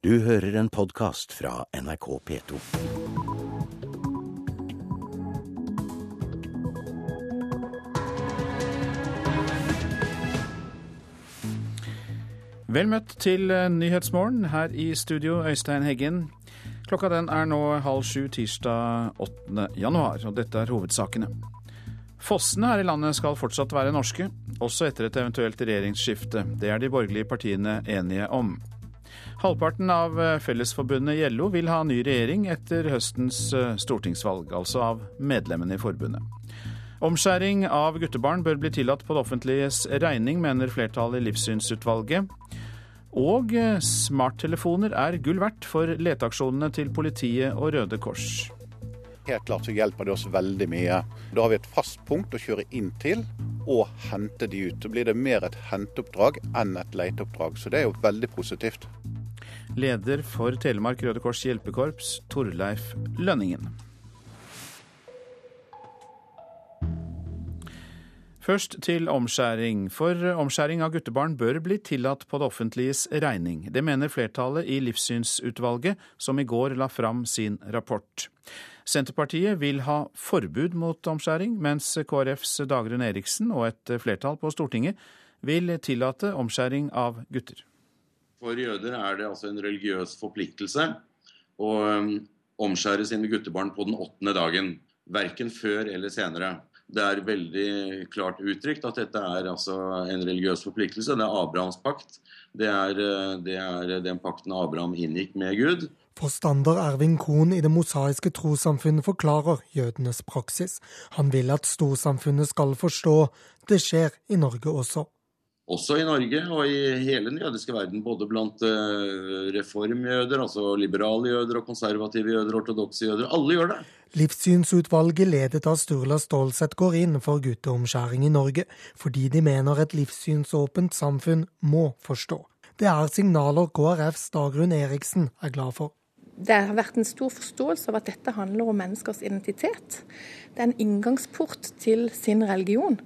Du hører en podkast fra NRK P2. Vel møtt til eh, Nyhetsmorgen her i studio, Øystein Heggen. Klokka den er nå halv sju tirsdag 8. januar, og dette er hovedsakene. Fossene her i landet skal fortsatt være norske, også etter et eventuelt regjeringsskifte. Det er de borgerlige partiene enige om. Halvparten av eh, Fellesforbundet i LO vil ha ny regjering etter høstens eh, stortingsvalg, altså av medlemmene i forbundet. Omskjæring av guttebarn bør bli tillatt på det offentliges regning, mener flertallet i Livssynsutvalget. Og eh, smarttelefoner er gull verdt for leteaksjonene til politiet og Røde Kors. Helt klart så hjelper det oss veldig mye. Da har vi et fast punkt å kjøre inn til og hente de ut. Så blir det mer et henteoppdrag enn et leteoppdrag, så det er jo veldig positivt. Leder for Telemark Røde Kors hjelpekorps, Torleif Lønningen. Først til omskjæring, for omskjæring av guttebarn bør bli tillatt på det offentliges regning. Det mener flertallet i Livssynsutvalget, som i går la fram sin rapport. Senterpartiet vil ha forbud mot omskjæring, mens KrFs Dagrun Eriksen og et flertall på Stortinget vil tillate omskjæring av gutter. For jøder er det altså en religiøs forpliktelse å um, omskjære sine guttebarn på den åttende dagen. Verken før eller senere. Det er veldig klart uttrykt at dette er altså en religiøs forpliktelse. Det er Abrahams pakt. Det er, eh, det er den pakten Abraham inngikk med Gud. Forstander Erving Kohn i Det mosaiske trossamfunnet forklarer jødenes praksis. Han vil at storsamfunnet skal forstå det skjer i Norge også også i Norge og i hele den jødiske verden. Både blant uh, reformjøder, altså liberale jøder og konservative jøder, ortodokse jøder. Alle gjør det. Livssynsutvalget ledet av Sturla Stålseth går inn for gutteomskjæring i Norge, fordi de mener et livssynsåpent samfunn må forstå. Det er signaler KrFs Dagrun Eriksen er glad for. Det har vært en stor forståelse av at dette handler om menneskers identitet. Det er en inngangsport til sin religion.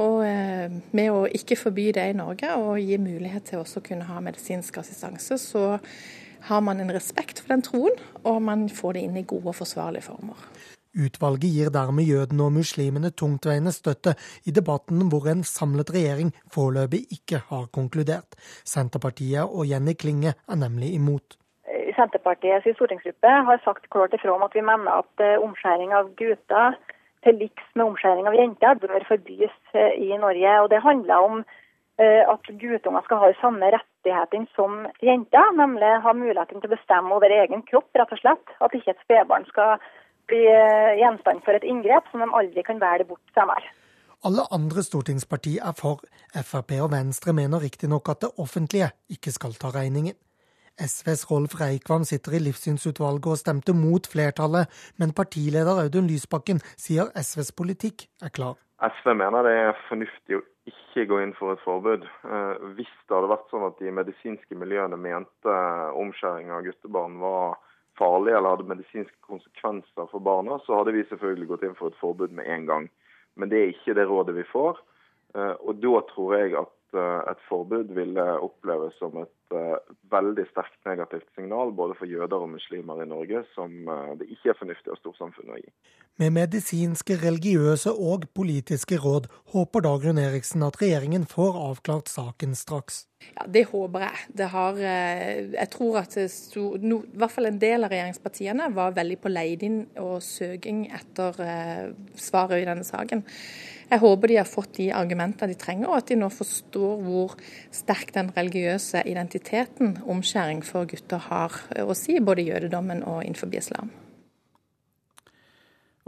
Og eh, med å ikke forby det i Norge og gi mulighet til også å kunne ha medisinsk assistanse, så har man en respekt for den troen, og man får det inn i gode og forsvarlige former. Utvalget gir dermed jødene og muslimene tungtveiende støtte i debatten hvor en samlet regjering foreløpig ikke har konkludert. Senterpartiet og Jenny Klinge er nemlig imot. Senterpartiets stortingsgruppe har sagt klart ifra om at vi mener at eh, omskjæring av gutter til liks med omskjæring av jenter bør forbys eh, i Norge. Og Det handler om eh, at guttunger skal ha samme rettighetene som jenter, nemlig ha muligheten til å bestemme over egen kropp, rett og slett. At ikke et spedbarn skal bli gjenstand for et inngrep som de aldri kan velge bort senere. Alle andre stortingspartier er for. Frp og Venstre mener riktignok at det offentlige ikke skal ta regningen. SVs Rolf Reikvam sitter i livssynsutvalget og stemte mot flertallet, men partileder Audun Lysbakken sier SVs politikk er klar. SV mener det er fornuftig å ikke gå inn for et forbud. Eh, hvis det hadde vært sånn at de medisinske miljøene mente omskjæring av guttebarn var farlig eller hadde medisinske konsekvenser for barna, så hadde vi selvfølgelig gått inn for et forbud med en gang. Men det er ikke det rådet vi får. Eh, og da tror jeg at et forbud ville oppleves som et uh, veldig sterkt negativt signal både for jøder og muslimer i Norge, som uh, det ikke er fornuftig av storsamfunnet å gi. Med medisinske, religiøse og politiske råd håper Dagrun Eriksen at regjeringen får avklart saken straks. Ja, Det håper jeg. Det har, jeg tror at sto, no, i hvert fall en del av regjeringspartiene var veldig på leiding og søking etter svaret i denne saken. Jeg håper de har fått de argumentene de trenger, og at de nå forstår hvor sterk den religiøse identiteten omskjæring for gutter har å si, både i jødedommen og innenfor islam.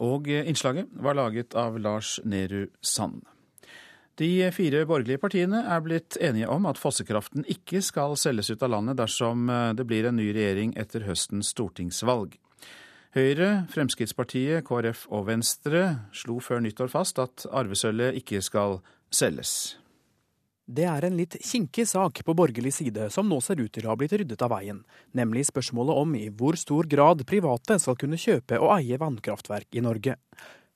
Og innslaget var laget av Lars Nehru Sand. De fire borgerlige partiene er blitt enige om at fossekraften ikke skal selges ut av landet dersom det blir en ny regjering etter høstens stortingsvalg. Høyre, Fremskrittspartiet, KrF og Venstre slo før nyttår fast at arvesølvet ikke skal selges. Det er en litt kinkig sak på borgerlig side som nå ser ut til å ha blitt ryddet av veien, nemlig spørsmålet om i hvor stor grad private skal kunne kjøpe og eie vannkraftverk i Norge.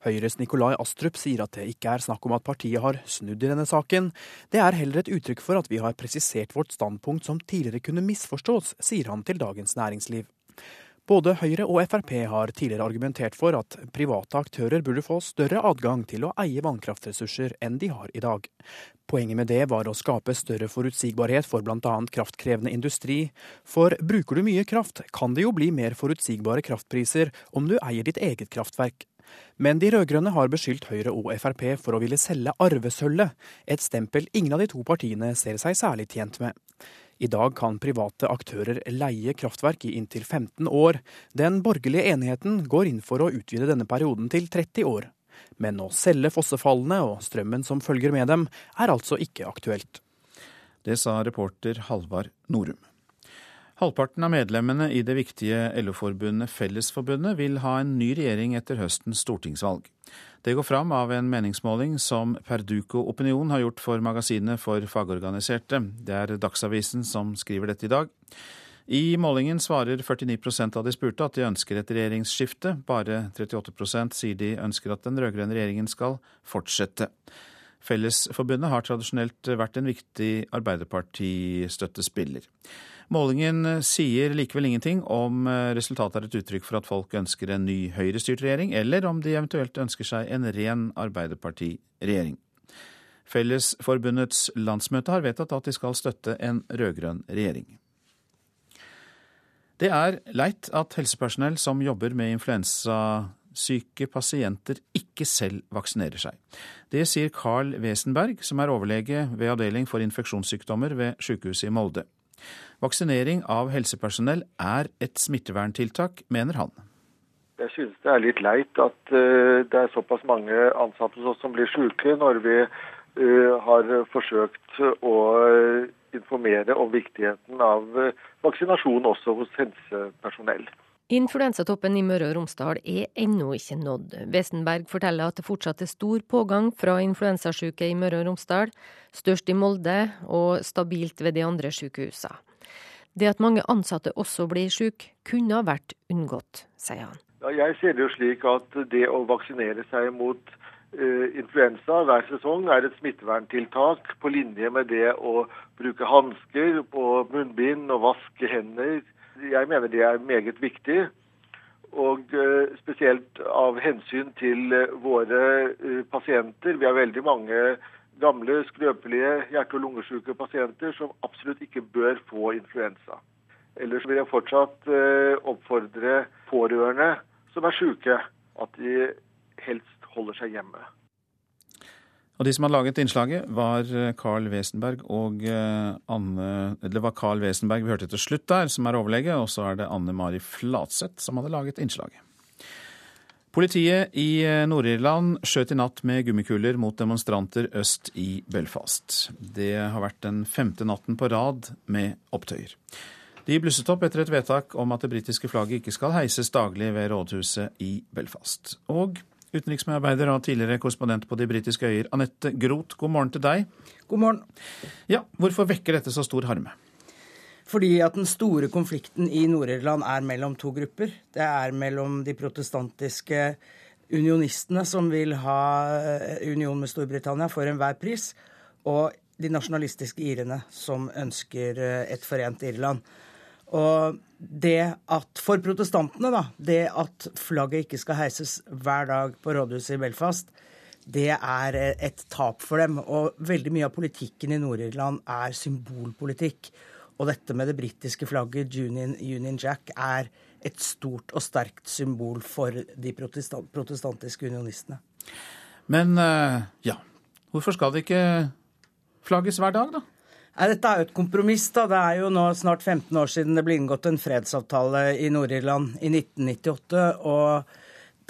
Høyres Nikolai Astrup sier at det ikke er snakk om at partiet har snudd i denne saken. Det er heller et uttrykk for at vi har presisert vårt standpunkt som tidligere kunne misforstås, sier han til Dagens Næringsliv. Både Høyre og Frp har tidligere argumentert for at private aktører burde få større adgang til å eie vannkraftressurser enn de har i dag. Poenget med det var å skape større forutsigbarhet for bl.a. kraftkrevende industri. For bruker du mye kraft, kan det jo bli mer forutsigbare kraftpriser om du eier ditt eget kraftverk. Men de rød-grønne har beskyldt Høyre og Frp for å ville selge arvesølvet, et stempel ingen av de to partiene ser seg særlig tjent med. I dag kan private aktører leie kraftverk i inntil 15 år. Den borgerlige enigheten går inn for å utvide denne perioden til 30 år. Men å selge fossefallene og strømmen som følger med dem, er altså ikke aktuelt. Det sa reporter Halvard Norum. Halvparten av medlemmene i det viktige LO-forbundet Fellesforbundet vil ha en ny regjering etter høstens stortingsvalg. Det går fram av en meningsmåling som Perduco Opinion har gjort for magasinet for fagorganiserte. Det er Dagsavisen som skriver dette i dag. I målingen svarer 49% av de spurte at de ønsker et regjeringsskifte. Bare 38% sier de ønsker at den rød-grønne regjeringen skal fortsette. Fellesforbundet har tradisjonelt vært en viktig Arbeiderparti-støttespiller. Målingen eh, sier likevel ingenting om eh, resultatet er et uttrykk for at folk ønsker en ny høyrestyrt regjering, eller om de eventuelt ønsker seg en ren Arbeiderparti-regjering. Fellesforbundets landsmøte har vedtatt at de skal støtte en rød-grønn regjering. Det er leit at helsepersonell som jobber med influensasyke pasienter, ikke selv vaksinerer seg. Det sier Carl Wesenberg, som er overlege ved avdeling for infeksjonssykdommer ved sykehuset i Molde. Vaksinering av helsepersonell er et smitteverntiltak, mener han. Jeg synes det er litt leit at uh, det er såpass mange ansatte hos oss som blir syke, når vi uh, har forsøkt å informere om viktigheten av uh, vaksinasjon også hos helsepersonell. Influensatoppen i Møre og Romsdal er ennå ikke nådd. Wesenberg forteller at det fortsatt er stor pågang fra influensasyke i Møre og Romsdal, størst i Molde og stabilt ved de andre sykehusene. Det at mange ansatte også blir syke, kunne ha vært unngått, sier han. Jeg ser det jo slik at det å vaksinere seg mot uh, influensa hver sesong er et smitteverntiltak på linje med det å bruke hansker på munnbind og vaske hender. Jeg mener det er meget viktig. Og uh, spesielt av hensyn til uh, våre pasienter. Vi har veldig mange gamle, skrøpelige hjerte- og lungesyke pasienter som absolutt ikke bør få influensa. Ellers vil jeg fortsatt eh, oppfordre pårørende som er syke, at de helst holder seg hjemme. Og De som hadde laget innslaget, var Carl Wesenberg og eh, Anne Det var Carl Wesenberg vi hørte til slutt der, som er overlege, og så er det Anne Mari Flatseth som hadde laget innslaget. Politiet i eh, Nord-Irland skjøt i natt med gummikuler mot demonstranter øst i Belfast. Det har vært den femte natten på rad med opptøyer. De blusset opp etter et vedtak om at det britiske flagget ikke skal heises daglig ved rådhuset i Belfast. Og utenriksmedarbeider og tidligere korrespondent på de britiske øyer, Anette Groth, god morgen til deg. God morgen. Ja, Hvorfor vekker dette så stor harme? Fordi at den store konflikten i Nord-Irland er mellom to grupper. Det er mellom de protestantiske unionistene som vil ha eh, union med Storbritannia for enhver pris, og de nasjonalistiske irene som ønsker eh, et forent Irland. Og det at For protestantene, da. Det at flagget ikke skal heises hver dag på rådhuset i Belfast, det er eh, et tap for dem. Og veldig mye av politikken i Nord-Irland er symbolpolitikk. Og dette med det britiske flagget, Union, Union, Jack, er et stort og sterkt symbol for de protestant, protestantiske unionistene. Men eh, ja, hvorfor skal det ikke flagges hver dag, da? Nei, Dette er jo et kompromiss. da. Det er jo nå snart 15 år siden det ble inngått en fredsavtale i Nord-Irland i 1998. Og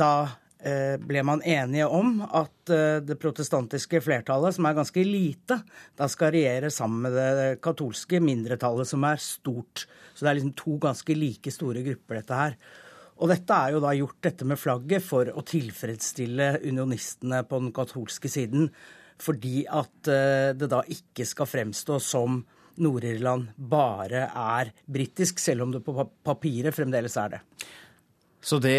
da ble man enige om at eh, det protestantiske flertallet, som er ganske lite, da skal regjere sammen med det katolske mindretallet, som er stort. Så det er liksom to ganske like store grupper, dette her. Og dette er jo da gjort, dette med flagget, for å tilfredsstille unionistene på den katolske siden. Fordi at eh, det da ikke skal fremstå som Nord-Irland bare er britisk, selv om det på papiret fremdeles er det. Så det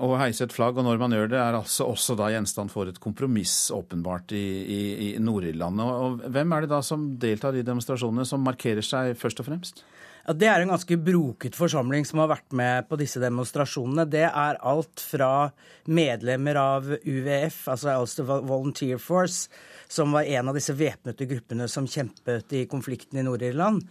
å heise et flagg, og når man gjør det, er altså også da gjenstand for et kompromiss, åpenbart, i, i, i Nord-Irland. Og hvem er det da som deltar i demonstrasjonene, som markerer seg først og fremst? Ja, Det er en ganske broket forsamling som har vært med på disse demonstrasjonene. Det er alt fra medlemmer av UVF, altså Ulster Volunteer Force, som var en av disse væpnede gruppene som kjempet i konflikten i Nord-Irland.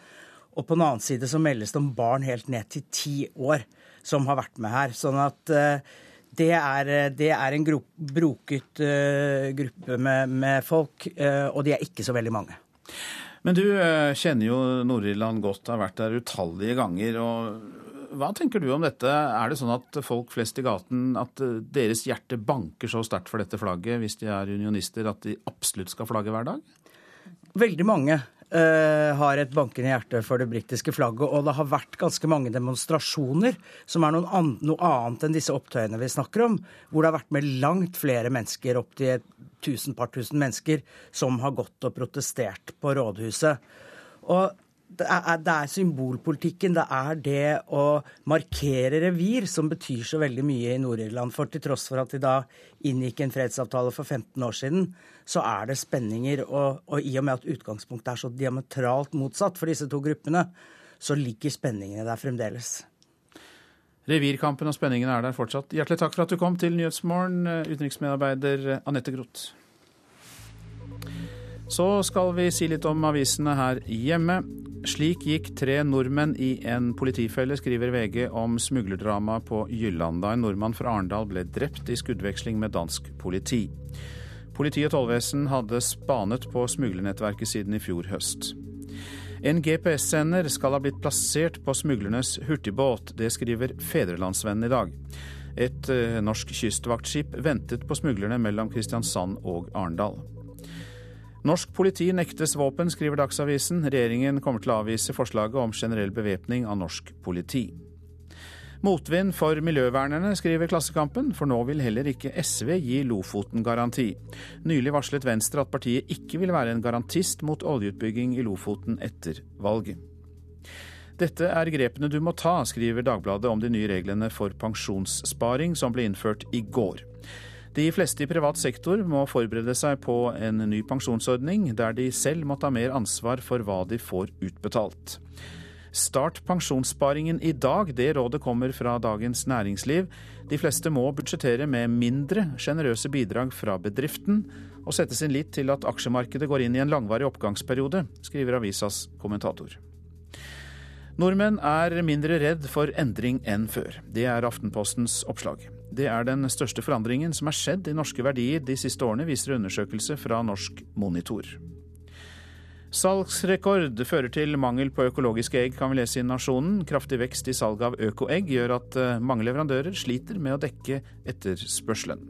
Og på den annen side så meldes det om barn helt ned til ti år som har vært med her. Sånn at uh, det, er, det er, en gro, broket uh, gruppe med, med folk, og de er ikke så veldig mange. Men du kjenner jo Nord-Irland godt, har vært der utallige ganger. og Hva tenker du om dette? Er det sånn at folk flest i gaten, at deres hjerte banker så sterkt for dette flagget hvis de er unionister, at de absolutt skal flagge hver dag? Veldig mange. Uh, har et bankende hjerte for det britiske flagget. Og det har vært ganske mange demonstrasjoner som er an noe annet enn disse opptøyene vi snakker om, hvor det har vært med langt flere mennesker, opptil tusen par tusen mennesker, som har gått og protestert på rådhuset. Og det er, symbolpolitikken, det er det å markere revir, som betyr så veldig mye i Nord-Irland. For til tross for at de da inngikk en fredsavtale for 15 år siden, så er det spenninger. Og, og i og med at utgangspunktet er så diametralt motsatt for disse to gruppene, så ligger spenningene der fremdeles. Revirkampen og spenningene er der fortsatt. Hjertelig takk for at du kom til Nyhetsmorgen, utenriksmedarbeider Anette Groth. Så skal vi si litt om avisene her hjemme. Slik gikk tre nordmenn i en politifelle, skriver VG om smuglerdrama på Jylland, da en nordmann fra Arendal ble drept i skuddveksling med dansk politi. Politi og tollvesen hadde spanet på smuglernettverket siden i fjor høst. En GPS-sender skal ha blitt plassert på smuglernes hurtigbåt. Det skriver Fedrelandsvennen i dag. Et eh, norsk kystvaktskip ventet på smuglerne mellom Kristiansand og Arendal. Norsk politi nektes våpen, skriver Dagsavisen. Regjeringen kommer til å avvise forslaget om generell bevæpning av norsk politi. Motvind for miljøvernerne, skriver Klassekampen, for nå vil heller ikke SV gi Lofoten garanti. Nylig varslet Venstre at partiet ikke vil være en garantist mot oljeutbygging i Lofoten etter valget. Dette er grepene du må ta, skriver Dagbladet om de nye reglene for pensjonssparing som ble innført i går. De fleste i privat sektor må forberede seg på en ny pensjonsordning, der de selv må ta mer ansvar for hva de får utbetalt. Start pensjonssparingen i dag, det rådet kommer fra Dagens Næringsliv. De fleste må budsjettere med mindre sjenerøse bidrag fra bedriften, og sette sin lit til at aksjemarkedet går inn i en langvarig oppgangsperiode, skriver avisas kommentator. Nordmenn er mindre redd for endring enn før. Det er Aftenpostens oppslag. Det er den største forandringen som er skjedd i norske verdier de siste årene, viser undersøkelse fra Norsk Monitor. Salgsrekord fører til mangel på økologiske egg, kan vi lese i Nasjonen. Kraftig vekst i salget av økoegg gjør at eh, mange leverandører sliter med å dekke etterspørselen.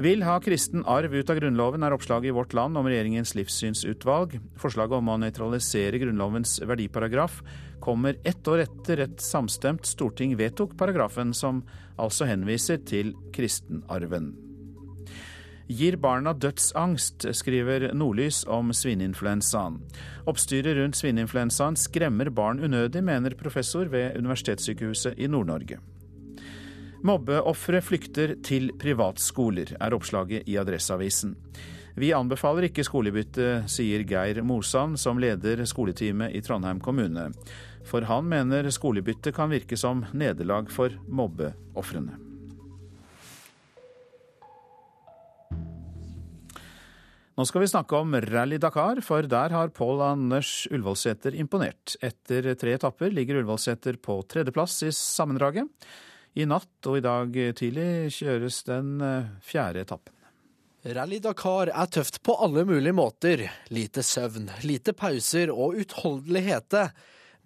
Vil ha kristen arv ut av Grunnloven, er oppslaget i Vårt Land om regjeringens livssynsutvalg. Forslaget om å nøytralisere Grunnlovens verdiparagraf kommer ett år etter et samstemt storting vedtok paragrafen, som altså henviser til kristenarven. Gir barna dødsangst, skriver Nordlys om svineinfluensaen. Oppstyret rundt svineinfluensaen skremmer barn unødig, mener professor ved Universitetssykehuset i Nord-Norge. Mobbeofre flykter til privatskoler, er oppslaget i Adresseavisen. Vi anbefaler ikke skolebytte, sier Geir Mosan, som leder skoleteamet i Trondheim kommune. For han mener skolebytte kan virke som nederlag for mobbeofrene. Nå skal vi snakke om Rally Dakar, for der har Pål Anders Ullevålseter imponert. Etter tre etapper ligger Ullevålseter på tredjeplass i sammendraget. I natt og i dag tidlig kjøres den eh, fjerde etappen. Rally Dakar er tøft på alle mulige måter. Lite søvn, lite pauser og utholdenhet.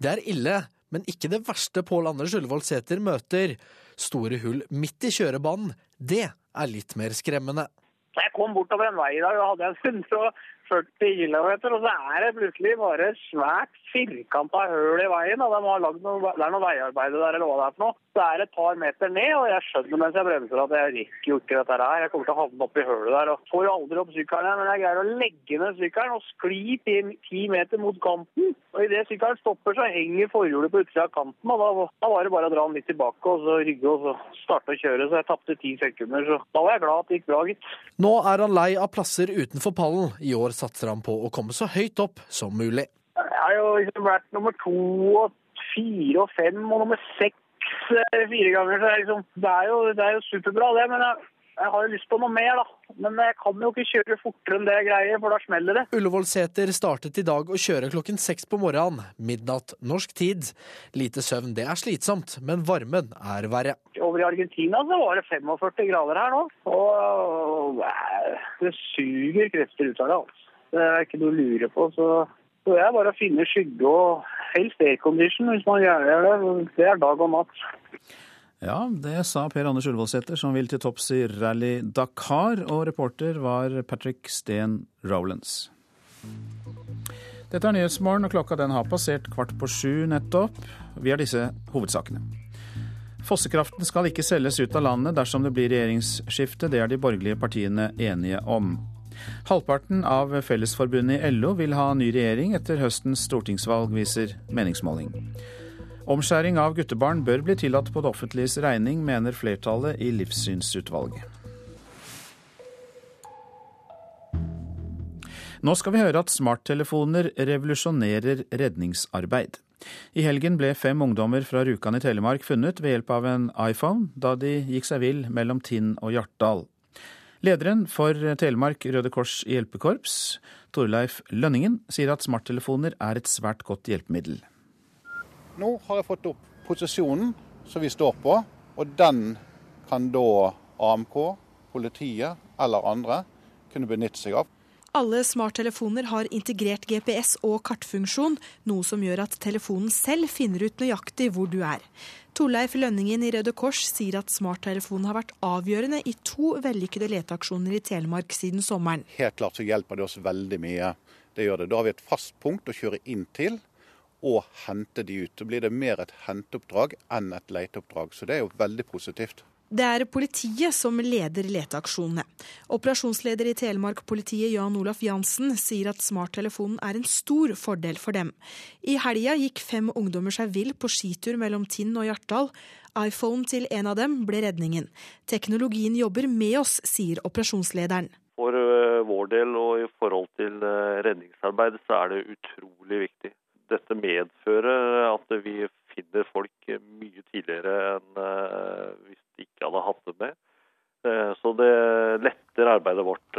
Det er ille, men ikke det verste Pål Anders Ullevål Sæter møter. Store hull midt i kjørebanen, det er litt mer skremmende. Jeg kom bortover en vei i dag og hadde en 140 km, og så er det plutselig bare svært firkanta høl i veien. Da. De har lagd noe, det er noe veiarbeid der, eller hva det er for noe. Det er et par meter ned, og jeg skjønner mens jeg bremser at jeg rekker jo ikke dette her. Jeg kommer til å havne oppi hølet der og får aldri opp sykkelen. Men jeg greier å legge ned sykkelen og skli ti meter mot kanten. Og idet sykkelen stopper, så henger forhjulet på utsida av kanten. og da, da, var det bare å dra den litt tilbake og så rygge og så starte å kjøre. Så jeg tapte ti sekunder. Så da var jeg glad at det gikk bra, gitt. Nå er han lei av plasser utenfor pallen. I år satser han på å komme så høyt opp som mulig. Jeg har jo liksom vært nummer to og fire og fem og nummer seks eh, fire ganger. Så det er, liksom, det er, jo, det er jo superbra, det. Men jeg, jeg har jo lyst på noe mer, da. Men jeg kan jo ikke kjøre fortere enn det jeg greier, for da smeller det. Ullevålseter startet i dag å kjøre klokken seks på morgenen, midnatt norsk tid. Lite søvn, det er slitsomt, men varmen er verre. Over i Argentina så var det 45 grader her nå. Og eh, det suger krefter ut av det. altså. Det er ikke noe å lure på. Så, så det er bare å finne skygge og helst aircondition hvis man gjør det. Det er dag og natt. Ja, det sa Per Anders Ullevålsæter, som vil til topps i Rally Dakar, og reporter var Patrick Steen Rowlands. Dette er Nyhetsmorgen, og klokka den har passert kvart på sju nettopp. Vi har disse hovedsakene. Fossekraften skal ikke selges ut av landet dersom det blir regjeringsskifte. Det er de borgerlige partiene enige om. Halvparten av Fellesforbundet i LO vil ha ny regjering etter høstens stortingsvalg, viser meningsmåling. Omskjæring av guttebarn bør bli tillatt på det offentliges regning, mener flertallet i Livssynsutvalget. Nå skal vi høre at smarttelefoner revolusjonerer redningsarbeid. I helgen ble fem ungdommer fra Rjukan i Telemark funnet ved hjelp av en iPhone da de gikk seg vill mellom Tinn og Hjartdal. Lederen for Telemark Røde Kors hjelpekorps, Torleif Lønningen, sier at smarttelefoner er et svært godt hjelpemiddel. Nå har jeg fått opp posisjonen som vi står på, og den kan da AMK, politiet eller andre kunne benytte seg av. Alle smarttelefoner har integrert GPS og kartfunksjon, noe som gjør at telefonen selv finner ut nøyaktig hvor du er. Torleif Lønningen i Røde Kors sier at smarttelefonen har vært avgjørende i to vellykkede leteaksjoner i Telemark siden sommeren. Helt klart så hjelper det oss veldig mye. Det gjør det. Da har vi et fast punkt å kjøre inn til og hente de ut. Da blir det mer et henteoppdrag enn et leteoppdrag. Så det er jo veldig positivt. Det er politiet som leder leteaksjonene. Operasjonsleder i Telemark-politiet Jan Olaf Jansen sier at smarttelefonen er en stor fordel for dem. I helga gikk fem ungdommer seg vill på skitur mellom Tinn og Hjartdal. iPhone til en av dem ble redningen. Teknologien jobber med oss, sier operasjonslederen. For eh, vår del og i forhold til eh, redningsarbeid så er det utrolig viktig. Dette medfører at vi finner folk mye tidligere enn eh, hvis de ikke hadde hatt det med. Så det letter arbeidet vårt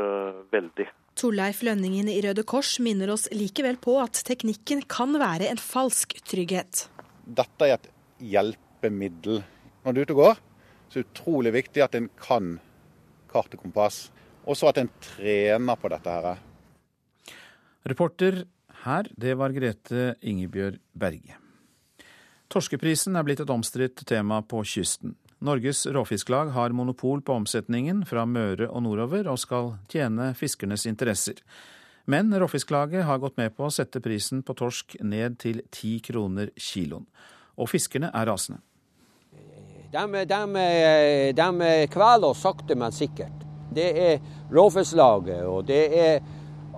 veldig. Torleif Lønningen i Røde Kors minner oss likevel på at teknikken kan være en falsk trygghet. Dette er et hjelpemiddel. Når du er ute og går, så er det utrolig viktig at en kan kart og kompass. Og så at en trener på dette her. Reporter her, det var Grete Ingebjørg Berge. Torskeprisen er blitt et omstridt tema på kysten. Norges Råfisklag har monopol på omsetningen fra Møre og nordover, og skal tjene fiskernes interesser. Men Råfisklaget har gått med på å sette prisen på torsk ned til ti kroner kiloen. Og fiskerne er rasende. De, de, de kveler oss sakte, men sikkert. Det er Råfisklaget, og det er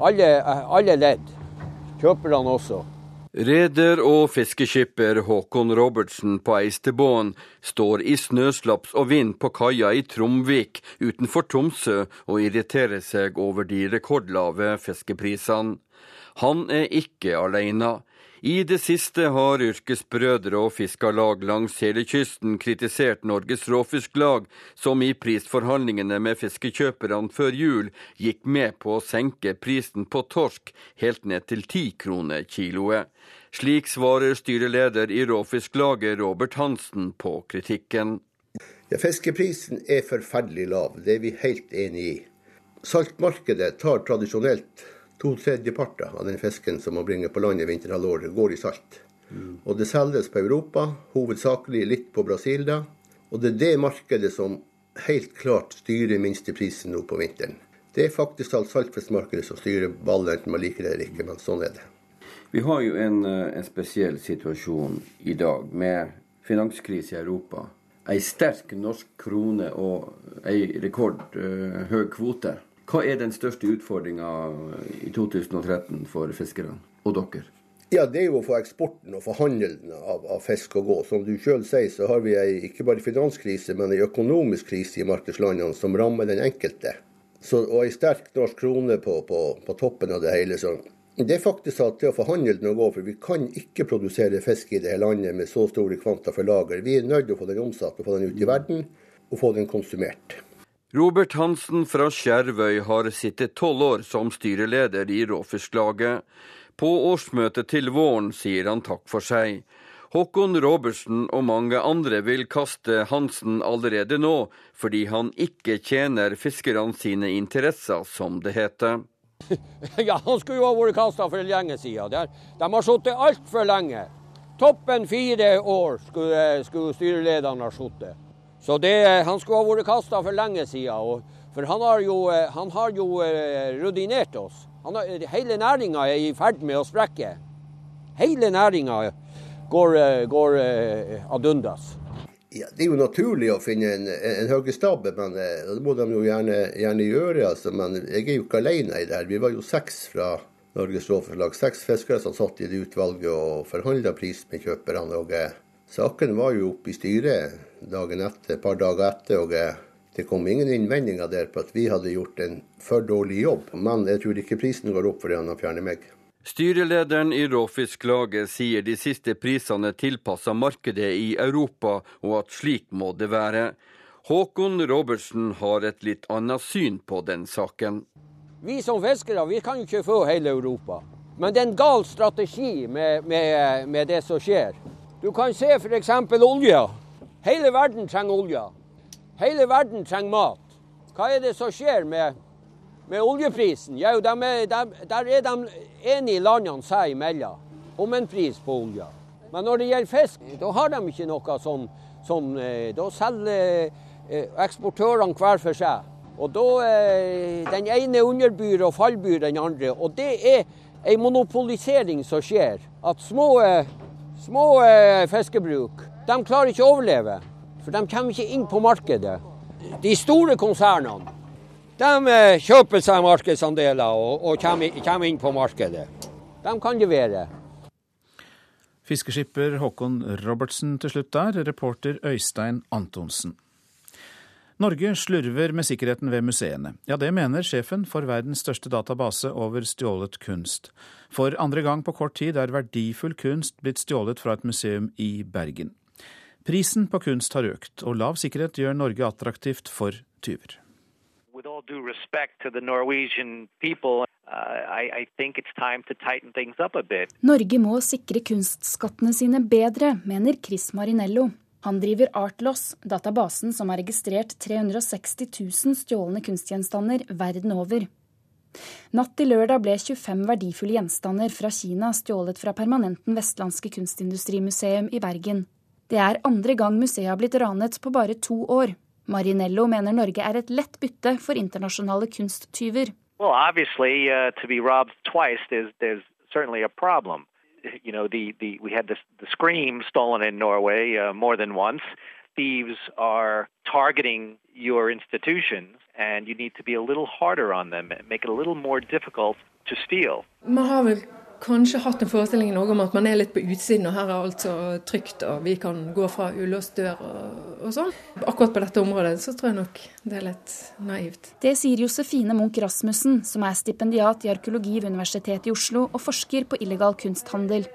alle, alle ledd. Kjøperne også. Reder og fiskeskipper Håkon Robertsen på Eistebåen står i snøslaps og vind på kaia i Tromvik utenfor Tromsø og irriterer seg over de rekordlave fiskeprisene. Han er ikke alene. I det siste har yrkesbrødre og fiskarlag langs hele kysten kritisert Norges Råfisklag, som i prisforhandlingene med fiskekjøperne før jul gikk med på å senke prisen på torsk helt ned til ti kroner kiloet. Slik svarer styreleder i Råfisklaget Robert Hansen på kritikken. Ja, fiskeprisen er forferdelig lav, det er vi helt enig i. Saltmarkedet tar tradisjonelt to tredjeparter av den fisken som man bringer på land i vinterhalvåret, går i salt. Mm. Og det selges på Europa, hovedsakelig litt på Brasil da. Og det er det markedet som helt klart styrer minsteprisen nå på vinteren. Det er faktisk alt saltfiskmarkedet som styrer ballen, enten man liker det eller ikke, men sånn er det. Vi har jo en, en spesiell situasjon i dag med finanskrise i Europa. Ei sterk norsk krone og ei rekordhøy uh, kvote. Hva er den største utfordringa i 2013 for fiskerne og dere? Ja, Det er jo å få eksporten og få handelen av, av, fisk å gå. Som du sjøl sier, så har vi ei, ikke bare finanskrise, men en økonomisk krise i markedslandene som rammer den enkelte. Så, og ei sterk norsk krone på, på, på, toppen av det hele. Så det er faktisk at det å få handelen å gå, for vi kan ikke produsere fisk i det her landet med så store kvanta for lager. Vi er nødt til å få den omsatt og få den ut i verden, og få den konsumert. Robert Hansen fra Skjervøy har sittet tolv år som styreleder i Råfisklaget. På årsmøtet til våren sier han takk for seg. Håkon Robertsen og mange andre vil kaste Hansen allerede nå, fordi han ikke tjener fiskerne sine interesser, som det heter. Ja, han skulle jo ha vært kasta for lenge siden. De har sittet altfor lenge. Toppen fire år skulle, skulle styrelederen ha sittet. Så det, han skulle ha vært kasta for lenge siden. for han har jo, han har jo eh, rudinert oss. Har, hele næringa er i ferd med å sprekke. Hele næringa går, eh, går ad undas. Ja, det er jo naturlig å finne en, en høgestabbe, men eh, det må de jo gjerne, gjerne gjøre. Altså. Men jeg er jo ikke alene i det her. Vi var jo seks fra Norges Råfisklag, seks fiskere som satt i det utvalget og forhandla pris med kjøperne. og Saken var jo oppe i styret dagen etter, et par dager etter. og det kom ingen innvendinger der på at vi hadde gjort en for dårlig jobb, men jeg tror ikke prisen går opp fordi han har fjernet meg. Styrelederen i Råfisklaget sier de siste prisene er tilpassa markedet i Europa, og at slik må det være. Håkon Robertsen har et litt annet syn på den saken. Vi som fiskere vi kan jo ikke få hele Europa. Men det er en gal strategi med, med, med det som skjer. Du kan se f.eks. olje. Hele verden trenger olje. Hele verden trenger mat. Hva er det som skjer med, med oljeprisen? Jo, de er, de, der er de enige landene seg imellom om en pris på olje. Men når det gjelder fisk, da har de ikke noe som, sånn eh, Da selger eh, eksportørene hver for seg. Og da eh, Den ene underbyr og fallbyr den andre. Og det er en monopolisering som skjer. At små, små fiskebruk de klarer ikke å overleve. For de kommer ikke inn på markedet. De store konsernene de eh, kjøper seg markedsandeler og, og kommer, inn på markedet. De kan levere. Fiskeskipper Håkon Robertsen til slutt der, reporter Øystein Antonsen. Norge slurver med sikkerheten ved museene. Ja, det mener sjefen for verdens største database over stjålet kunst. For andre gang på kort tid er verdifull kunst blitt stjålet fra et museum i Bergen. Prisen på kunst har økt, og lav sikkerhet gjør Norge attraktivt for tyver. Norge må sikre kunstskattene sine bedre, mener Chris Marinello. Han driver Artloss, databasen som har registrert 360 000 stjålne kunstgjenstander verden over. Natt til lørdag ble 25 verdifulle gjenstander fra Kina stjålet fra Permanenten Vestlandske Kunstindustrimuseum i Bergen. Det er andre gang museet har blitt ranet på bare to år. Marinello mener Norge er et lett bytte for internasjonale kunsttyver. Well, obviously, uh, to be robbed twice, there's, there's certainly a problem. You know, the, the, we had the, the Scream stolen in Norway uh, more than once. Thieves are targeting your institutions, and you need to be a little harder on them, make it a little more difficult to steal. Vel kanskje hatt en forestilling om at man er litt på utsiden, og her er alt så trygt og vi kan gå fra ulåst dør og, og sånn. Akkurat på dette området så tror jeg nok det er litt naivt. Det sier Josefine Munch Rasmussen, som er stipendiat i arkeologi ved Universitetet i Oslo og forsker på illegal kunsthandel.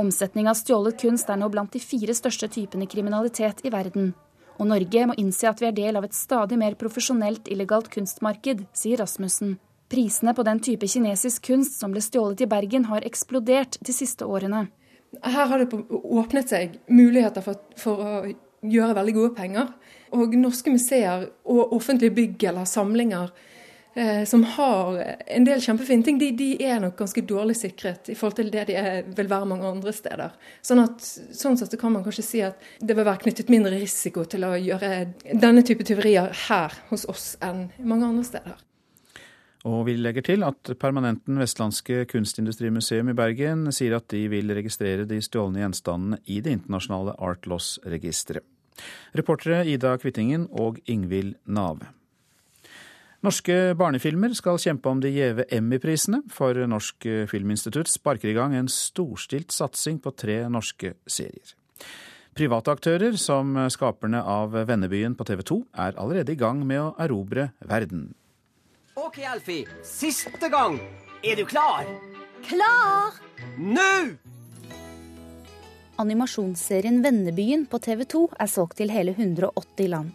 Omsetning av stjålet kunst er nå blant de fire største typene kriminalitet i verden. Og Norge må innse at vi er del av et stadig mer profesjonelt illegalt kunstmarked, sier Rasmussen. Prisene på den type kinesisk kunst som ble stjålet i Bergen, har eksplodert de siste årene. Her har det åpnet seg muligheter for, for å gjøre veldig gode penger. Og norske museer og offentlige bygg eller samlinger eh, som har en del kjempefine ting, de, de, er nok ganske dårlig sikret i forhold til det de er, vil være mange andre steder. Sånn, at, sånn sett kan man kanskje si at det vil være knyttet mindre risiko til å gjøre denne type tyverier her hos oss enn mange andre steder. Og vi legger til at permanenten Vestlandske kunstindustrimuseum i Bergen sier at de vil registrere de stjålne gjenstandene i det internasjonale Art Loss-registeret. Reportere Ida Kvittingen og Ingvild Nave. Norske barnefilmer skal kjempe om de gjeve Emmy-prisene, for Norsk Filminstitutt sparker i gang en storstilt satsing på tre norske serier. Private aktører, som skaperne av Vennebyen på TV 2, er allerede i gang med å erobre verden. OK, Alfie. Siste gang. Er du klar? Klar! Nå! Animasjonsserien Vennebyen på TV 2 er solgt til hele 180 land.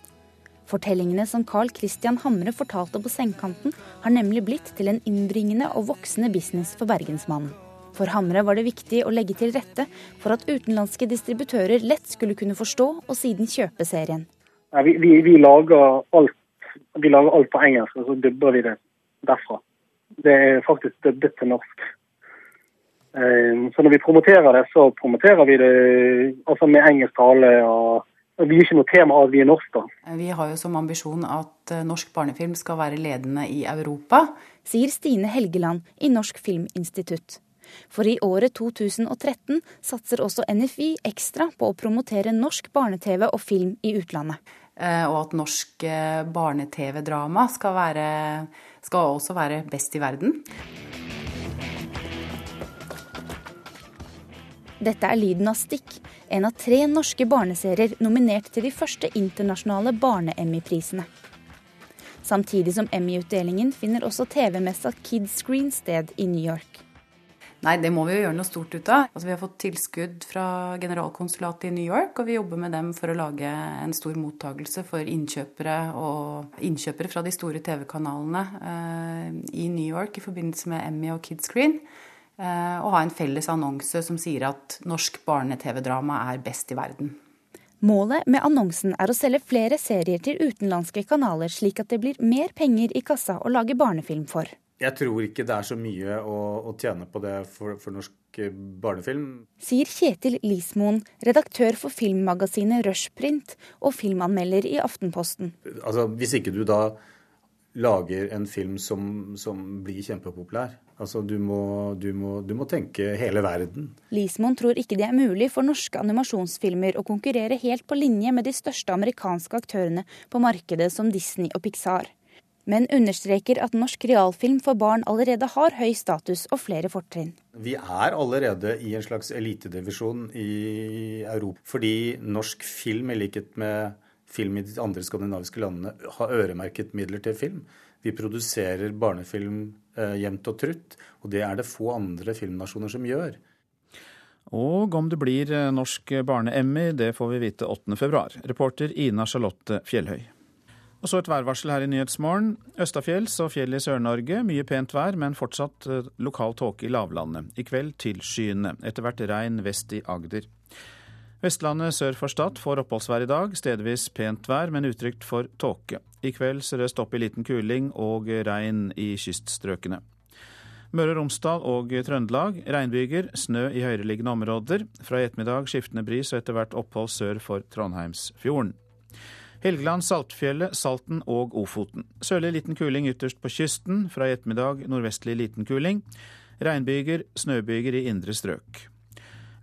Fortellingene som Carl Christian Hamre fortalte på Sengekanten, har nemlig blitt til en innbringende og voksende business for bergensmannen. For Hamre var det viktig å legge til rette for at utenlandske distributører lett skulle kunne forstå og siden kjøpe serien. vi, vi, vi lager alt vi lager alt på engelsk, og så dubber vi det derfra. Det er faktisk dubbet til norsk. Eh, så når vi promoterer det, så promoterer vi det altså med engelsk tale. og Vi gir ikke noe tema at vi er norsk, da. Vi har jo som ambisjon at eh, norsk barnefilm skal være ledende i Europa. Sier Stine Helgeland i Norsk Filminstitutt. For i året 2013 satser også NFI ekstra på å promotere norsk barne-TV og film i utlandet. Eh, og at norsk eh, barne-TV-drama skal, skal også være best i verden. Dette er lyden av Stikk, en av tre norske barneserier nominert til de første internasjonale barne-Emmy-prisene. Samtidig som Emmy-utdelingen finner også TV-messa Kidscreen sted i New York. Nei, det må vi jo gjøre noe stort ut av. Altså, vi har fått tilskudd fra generalkonsulatet i New York, og vi jobber med dem for å lage en stor mottagelse for innkjøpere og innkjøpere fra de store TV-kanalene eh, i New York i forbindelse med Emmy og Kidscreen. Eh, og ha en felles annonse som sier at norsk barne-TV-drama er best i verden. Målet med annonsen er å selge flere serier til utenlandske kanaler, slik at det blir mer penger i kassa å lage barnefilm for. Jeg tror ikke det er så mye å, å tjene på det for, for, norsk eh, barnefilm. Sier Kjetil Lismoen, redaktør for filmmagasinet Rushprint og filmanmelder i Aftenposten. Altså, Hvis ikke du da lager en film som, som blir kjempepopulær, altså du må, du, må, du må tenke hele verden. Lismoen tror ikke det er mulig for norske animasjonsfilmer å konkurrere helt på linje med de største amerikanske aktørene på markedet som Disney og Pixar men understreker at norsk realfilm for barn allerede har høy status og flere fortrinn. Vi er allerede i en slags elitedivisjon i Europa, fordi norsk film, i likhet med film i de andre skandinaviske landene, har øremerket midler til film. Vi produserer barnefilm eh, jevnt og trutt, og det er det få andre filmnasjoner som gjør. Og om det blir eh, norsk barne-Emmy, det får vi vite 8.2. Reporter Ina Charlotte Fjellhøy. Og så et værvarsel her i Nyhetsmorgen. Østafjells og fjell i Sør-Norge. Mye pent vær, men fortsatt eh, lokal tåke i lavlandet. I kveld tilskyende. Etter hvert regn vest i Agder. Vestlandet sør for Stad får oppholdsvær i dag. Stedvis pent vær, men utrygt for tåke. I kveld sørøst opp i liten kuling og regn i kyststrøkene. Møre og Romsdal og Trøndelag regnbyger, snø i høyereliggende områder. Fra i ettermiddag skiftende bris og etter hvert opphold sør for Trondheimsfjorden. Helgeland, Saltfjellet, Salten og Ofoten. Sørlig liten kuling ytterst på kysten. Fra i ettermiddag nordvestlig liten kuling. Regnbyger, snøbyger i indre strøk.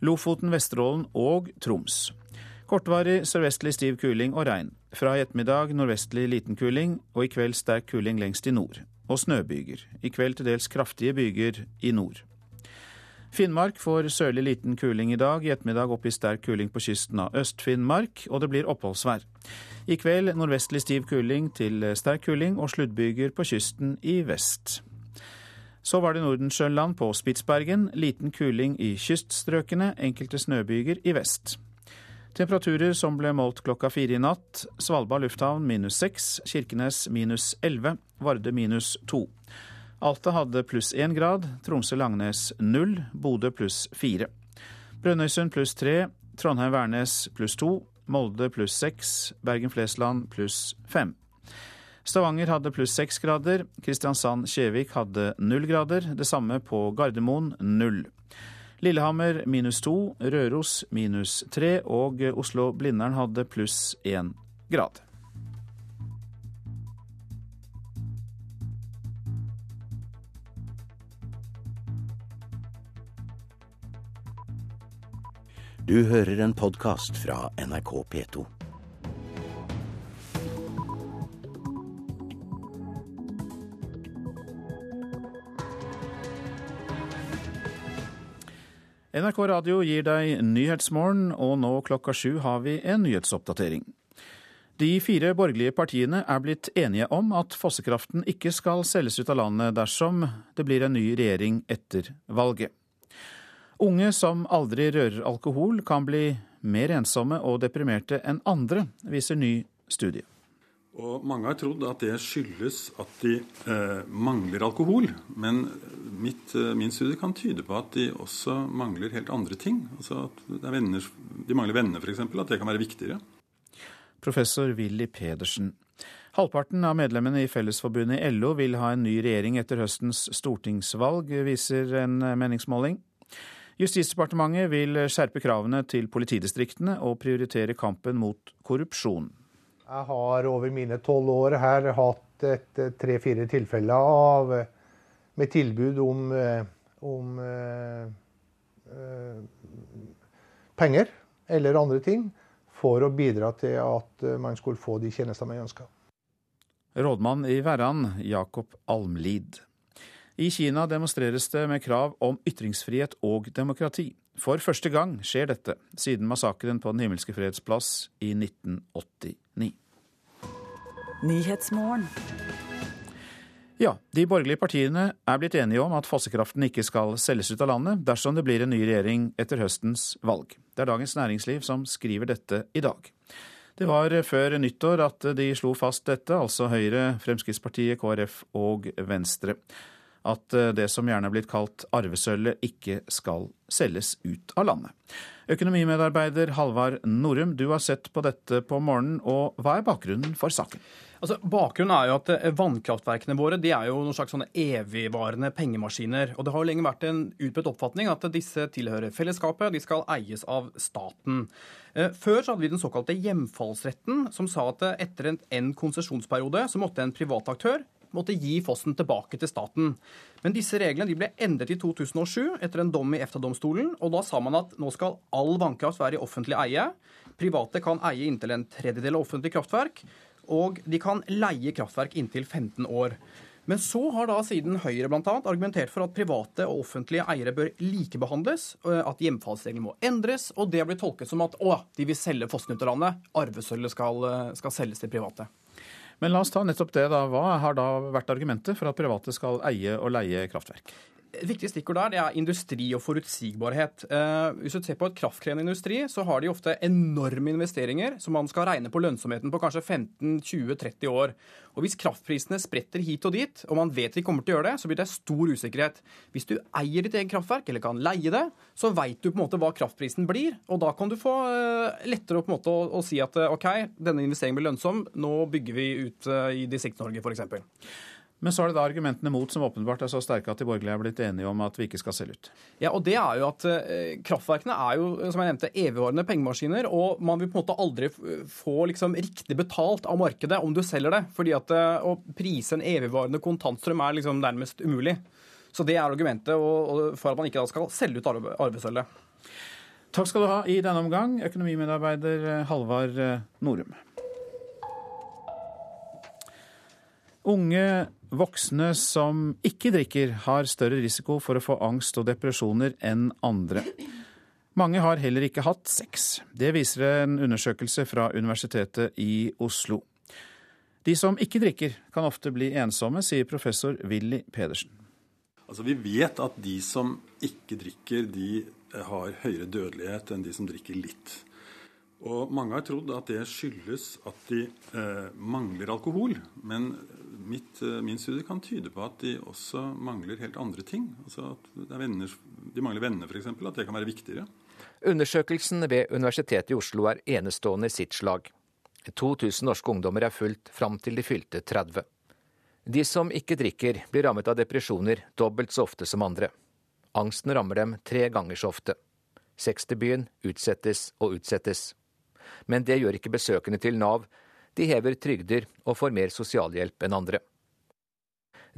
Lofoten, Vesterålen og Troms. Kortvarig sørvestlig stiv kuling og regn. Fra i ettermiddag nordvestlig liten kuling, og i kveld sterk kuling lengst i nord. Og snøbyger. I kveld til dels kraftige byger i nord. Finnmark får sørlig liten kuling i dag, i ettermiddag opp i sterk kuling på kysten av Øst-Finnmark, og det blir oppholdsvær. I kveld nordvestlig stiv kuling til sterk kuling og sluddbyger på kysten i vest. Så var det Nordensjøland på Spitsbergen. Liten kuling i kyststrøkene, enkelte snøbyger i vest. Temperaturer som ble målt klokka fire i natt. Svalbard lufthavn minus seks, Kirkenes minus elleve, Varde minus to. Alta hadde pluss én grad, Tromsø-Langnes null, Bodø pluss fire. Brønnøysund pluss tre, Trondheim-Værnes pluss to, Molde pluss seks, Bergen-Flesland pluss fem. Stavanger hadde pluss seks grader, Kristiansand-Kjevik hadde null grader, det samme på Gardermoen null. Lillehammer minus to, Røros minus tre og Oslo-Blindern hadde pluss én grad. Du hører en podkast fra NRK P2. NRK Radio gir deg Nyhetsmorgen, og nå klokka sju har vi en nyhetsoppdatering. De fire borgerlige partiene er blitt enige om at fossekraften ikke skal selges ut av landet dersom det blir en ny regjering etter valget. Unge som aldri rører alkohol, kan bli mer ensomme og deprimerte enn andre, viser ny studie. Og Mange har trodd at det skyldes at de eh, mangler alkohol. Men mitt, eh, min studie kan tyde på at de også mangler helt andre ting. Altså at venner, De mangler venner, f.eks. At det kan være viktigere. Professor Willy Pedersen. Halvparten av medlemmene i Fellesforbundet i LO vil ha en ny regjering etter høstens stortingsvalg, viser en meningsmåling. Justisdepartementet vil skjerpe kravene til politidistriktene og prioritere kampen mot korrupsjon. Jeg har over mine tolv år her hatt tre-fire tilfeller av, med tilbud om, om eh, penger eller andre ting for å bidra til at man skulle få de tjenestene man ønska. Rådmann i Verran, Jakob Almlid. I Kina demonstreres det med krav om ytringsfrihet og demokrati. For første gang skjer dette siden massakren på Den himmelske freds plass i 1989. Ja, de borgerlige partiene er blitt enige om at fossekraften ikke skal selges ut av landet dersom det blir en ny regjering etter høstens valg. Det er Dagens Næringsliv som skriver dette i dag. Det var før nyttår at de slo fast dette, altså Høyre, Fremskrittspartiet, KrF og Venstre. At det som gjerne er blitt kalt arvesølvet, ikke skal selges ut av landet. Økonomimedarbeider Halvard Norum, du har sett på dette på morgenen, og hva er bakgrunnen for saken? Altså, bakgrunnen er jo at eh, Vannkraftverkene våre de er jo noen slags sånne evigvarende pengemaskiner. og Det har jo lenge vært en utbredt oppfatning at disse tilhører fellesskapet, de skal eies av staten. Eh, før så hadde vi den såkalte hjemfallsretten, som sa at eh, etter en konsesjonsperiode så måtte en privat aktør måtte gi fossen tilbake til staten. Men disse reglene ble endret i 2007 etter en dom i EFTA-domstolen. og Da sa man at nå skal all vannkraft være i offentlig eie. Private kan eie inntil en tredjedel av offentlig kraftverk og de kan leie kraftverk inntil 15 år. Men så har da siden Høyre annet argumentert for at private og offentlige eiere bør likebehandles, at hjemfallsreglene må endres, og det blir tolket som at å, de vil selge fossen ut av landet, arvesølvet skal, skal selges til private. Men la oss ta nettopp det, da. Hva har da vært argumentet for at private skal eie og leie kraftverk? Et viktig stikkord der det er industri og forutsigbarhet. Eh, hvis du ser på et kraftkrevende industri, så har de ofte enorme investeringer som man skal regne på lønnsomheten på kanskje 15-20-30 år. Og Hvis kraftprisene spretter hit og dit, og man vet de kommer til å gjøre det, så blir det stor usikkerhet. Hvis du eier ditt eget kraftverk, eller kan leie det, så veit du på en måte hva kraftprisen blir. Og da kan du få eh, lettere på en måte å, å si at eh, OK, denne investeringen blir lønnsom, nå bygger vi ut i Distrikts-Norge f.eks. Men så er det da argumentene mot som åpenbart er så sterke at de borgerlige er blitt enige om at vi ikke skal selge ut. Ja, og det er jo at eh, Kraftverkene er jo som jeg nevnte, evigvarende pengemaskiner. Og man vil på en måte aldri få liksom, riktig betalt av markedet om du selger det. fordi at eh, å prise en evigvarende kontantstrøm er liksom nærmest umulig. Så det er argumentet for at man ikke skal selge ut arvesølvet. Takk skal du ha i denne omgang, økonomimedarbeider Halvard Norum. Unge Voksne som ikke drikker, har større risiko for å få angst og depresjoner enn andre. Mange har heller ikke hatt sex. Det viser en undersøkelse fra Universitetet i Oslo. De som ikke drikker, kan ofte bli ensomme, sier professor Willy Pedersen. Altså, vi vet at de som ikke drikker, de har høyere dødelighet enn de som drikker litt. Og mange har trodd at det skyldes at de eh, mangler alkohol. Men mitt, eh, min studie kan tyde på at de også mangler helt andre ting. Altså at venner, de mangler venner, f.eks. At det kan være viktigere. Undersøkelsen ved Universitetet i Oslo er enestående i sitt slag. 2000 norske ungdommer er fulgt fram til de fylte 30. De som ikke drikker, blir rammet av depresjoner dobbelt så ofte som andre. Angsten rammer dem tre ganger så ofte. Sexdebuten utsettes og utsettes. Men det gjør ikke besøkende til Nav. De hever trygder og får mer sosialhjelp enn andre.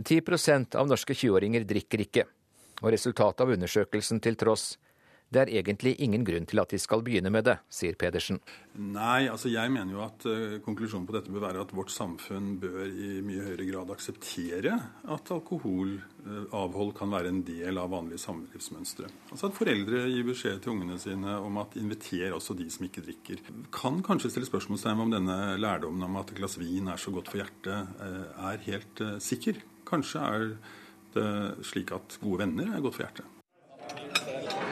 10% av norske 20-åringer drikker ikke. Og resultatet av undersøkelsen til tross, Det er egentlig ingen grunn til at de skal begynne med det, sier Pedersen. Nei, altså jeg mener jo at uh, konklusjonen på dette bør være at vårt samfunn bør i mye høyere grad akseptere at alkoholavhold uh, kan være en del av vanlige samlivsmønstre. Altså at foreldre gir beskjed til ungene sine om at inviter også de som ikke drikker. Kan kanskje stille spørsmålstegn om denne lærdommen om at et glass vin er så godt for hjertet, uh, er helt sikker. Kanskje er det slik at gode venner er godt for hjertet.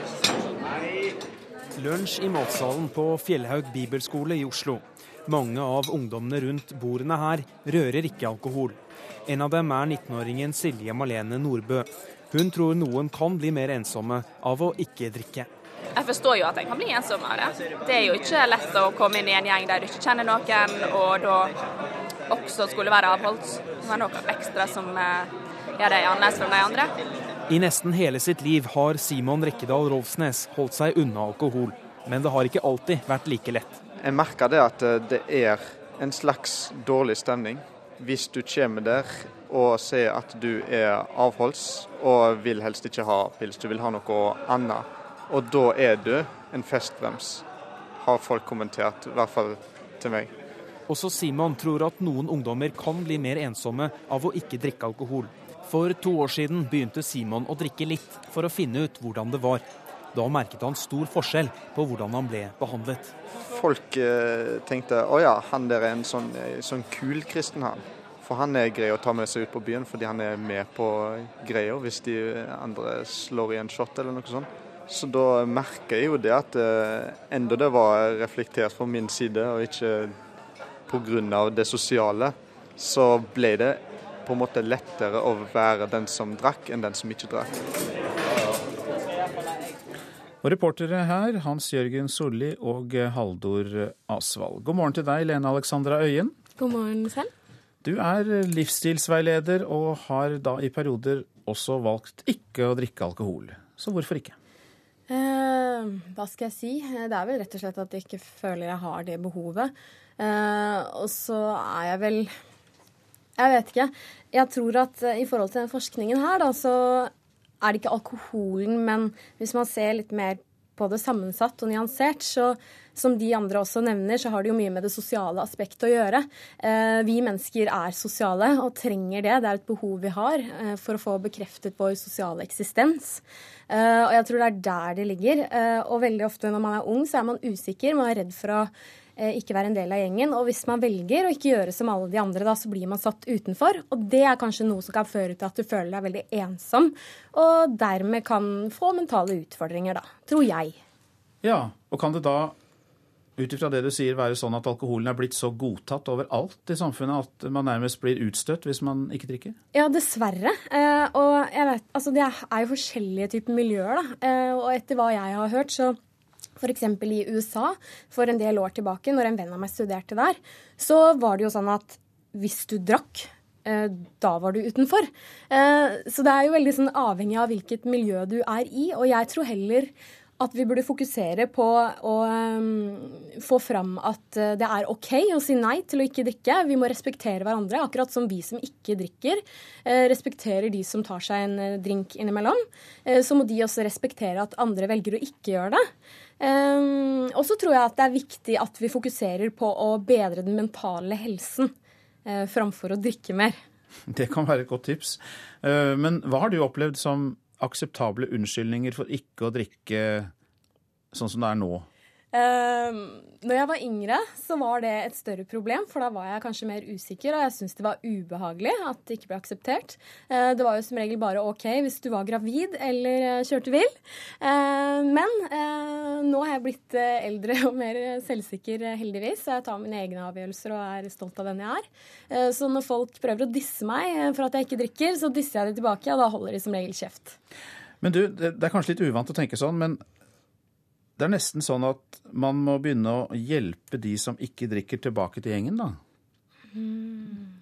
Lunsj i matsalen på Fjellhaug bibelskole i Oslo. Mange av ungdommene rundt bordene her rører ikke alkohol. En av dem er 19-åringen Silje Malene Nordbø. Hun tror noen kan bli mer ensomme av å ikke drikke. Jeg forstår jo at en kan bli ensom av det. Det er jo ikke lett å komme inn i en gjeng der du ikke kjenner noen, og da også skulle være avholdt. Det er noe ekstra som eh, gjør deg annerledes fra de andre. I nesten hele sitt liv har Simon Rekkedal Rolfsnes holdt seg unna alkohol. Men det har ikke alltid vært like lett. Jeg merker det at eh, det er en slags dårlig stemning hvis du kommer der og ser at du er avholds og vil helst ikke ha pils, du vil ha noe annet. Og da er du en festbrems, har folk kommentert, i hvert fall til meg. Også Simon tror at noen ungdommer kan bli mer ensomme av å ikke drikke alkohol. For to år siden begynte Simon å drikke litt for å finne ut hvordan det var. Da merket han stor forskjell på hvordan han ble behandlet. Folk eh, tenkte å ja, han der er en sånn, eh, sånn kul kristen, han. For han er grei å ta med seg ut på byen fordi han er med på greia hvis de andre slår i en shot eller noe sånt. Så da merker jeg jo det at eh, enda det var reflektert fra min side og ikke pga. det sosiale, så ble det på en måte lettere å være den som drakk, enn den som ikke drakk. Og Reportere her Hans Jørgen Solli og Haldor Asvald. God morgen til deg, Lene Alexandra Øyen. God morgen selv. Du er livsstilsveileder og har da i perioder også valgt ikke å drikke alkohol. Så hvorfor ikke? Eh, hva skal jeg si? Det er vel rett og slett at jeg ikke føler jeg har det behovet. Eh, og så er jeg vel jeg vet ikke. Jeg tror at uh, i forhold til den forskningen her, da, så er det ikke alkoholen, men hvis man ser litt mer på det sammensatt og nyansert, så som de andre også nevner, så har det jo mye med det sosiale aspektet å gjøre. Eh, vi mennesker er sosiale og trenger det. Det er et behov vi har eh, for å få bekreftet vår sosiale eksistens. Eh, og jeg tror det er der det ligger. Eh, og veldig ofte når man er ung, så er man usikker. Man er redd for å Eh, ikke være en del av gjengen. Og hvis man velger å ikke gjøre som alle de andre, da, så blir man satt utenfor. Og det er kanskje noe som kan føre til at du føler deg veldig ensom, og dermed kan få mentale utfordringer, da. Tror jeg. Ja, og kan det da ut ifra det du sier, være sånn at alkoholen er blitt så godtatt overalt i samfunnet at man nærmest blir utstøtt hvis man ikke drikker? Ja, dessverre. Eh, og jeg vet, altså det er jo forskjellige typer miljøer, da. Eh, og etter hva jeg har hørt, så F.eks. i USA for en del år tilbake, når en venn av meg studerte der, så var det jo sånn at hvis du drakk, eh, da var du utenfor. Eh, så det er jo veldig sånn avhengig av hvilket miljø du er i. Og jeg tror heller at vi burde fokusere på å um, få fram at det er OK å si nei til å ikke drikke. Vi må respektere hverandre, akkurat som vi som ikke drikker, respekterer de som tar seg en drink innimellom. Så må de også respektere at andre velger å ikke gjøre det. Um, og så tror jeg at det er viktig at vi fokuserer på å bedre den mentale helsen uh, framfor å drikke mer. Det kan være et godt tips. Uh, men hva har du opplevd som akseptable unnskyldninger for ikke å drikke sånn som det er nå? Uh, når jeg var yngre, så var det et større problem, for da var jeg kanskje mer usikker, og jeg syntes det var ubehagelig at det ikke ble akseptert. Uh, det var jo som regel bare OK hvis du var gravid eller uh, kjørte vill. Ehm, men eh, nå har jeg blitt eh, eldre og mer selvsikker, heldigvis, jeg tar mine egne avgjørelser og er stolt av den jeg er. så når folk prøver å disse meg for at jeg ikke drikker, så disser jeg det tilbake, og da holder de som regel kjeft. Men du, det er kanskje litt uvant å tenke sånn, men det er nesten sånn at man må begynne å hjelpe de som ikke drikker, tilbake til gjengen, da? Mm.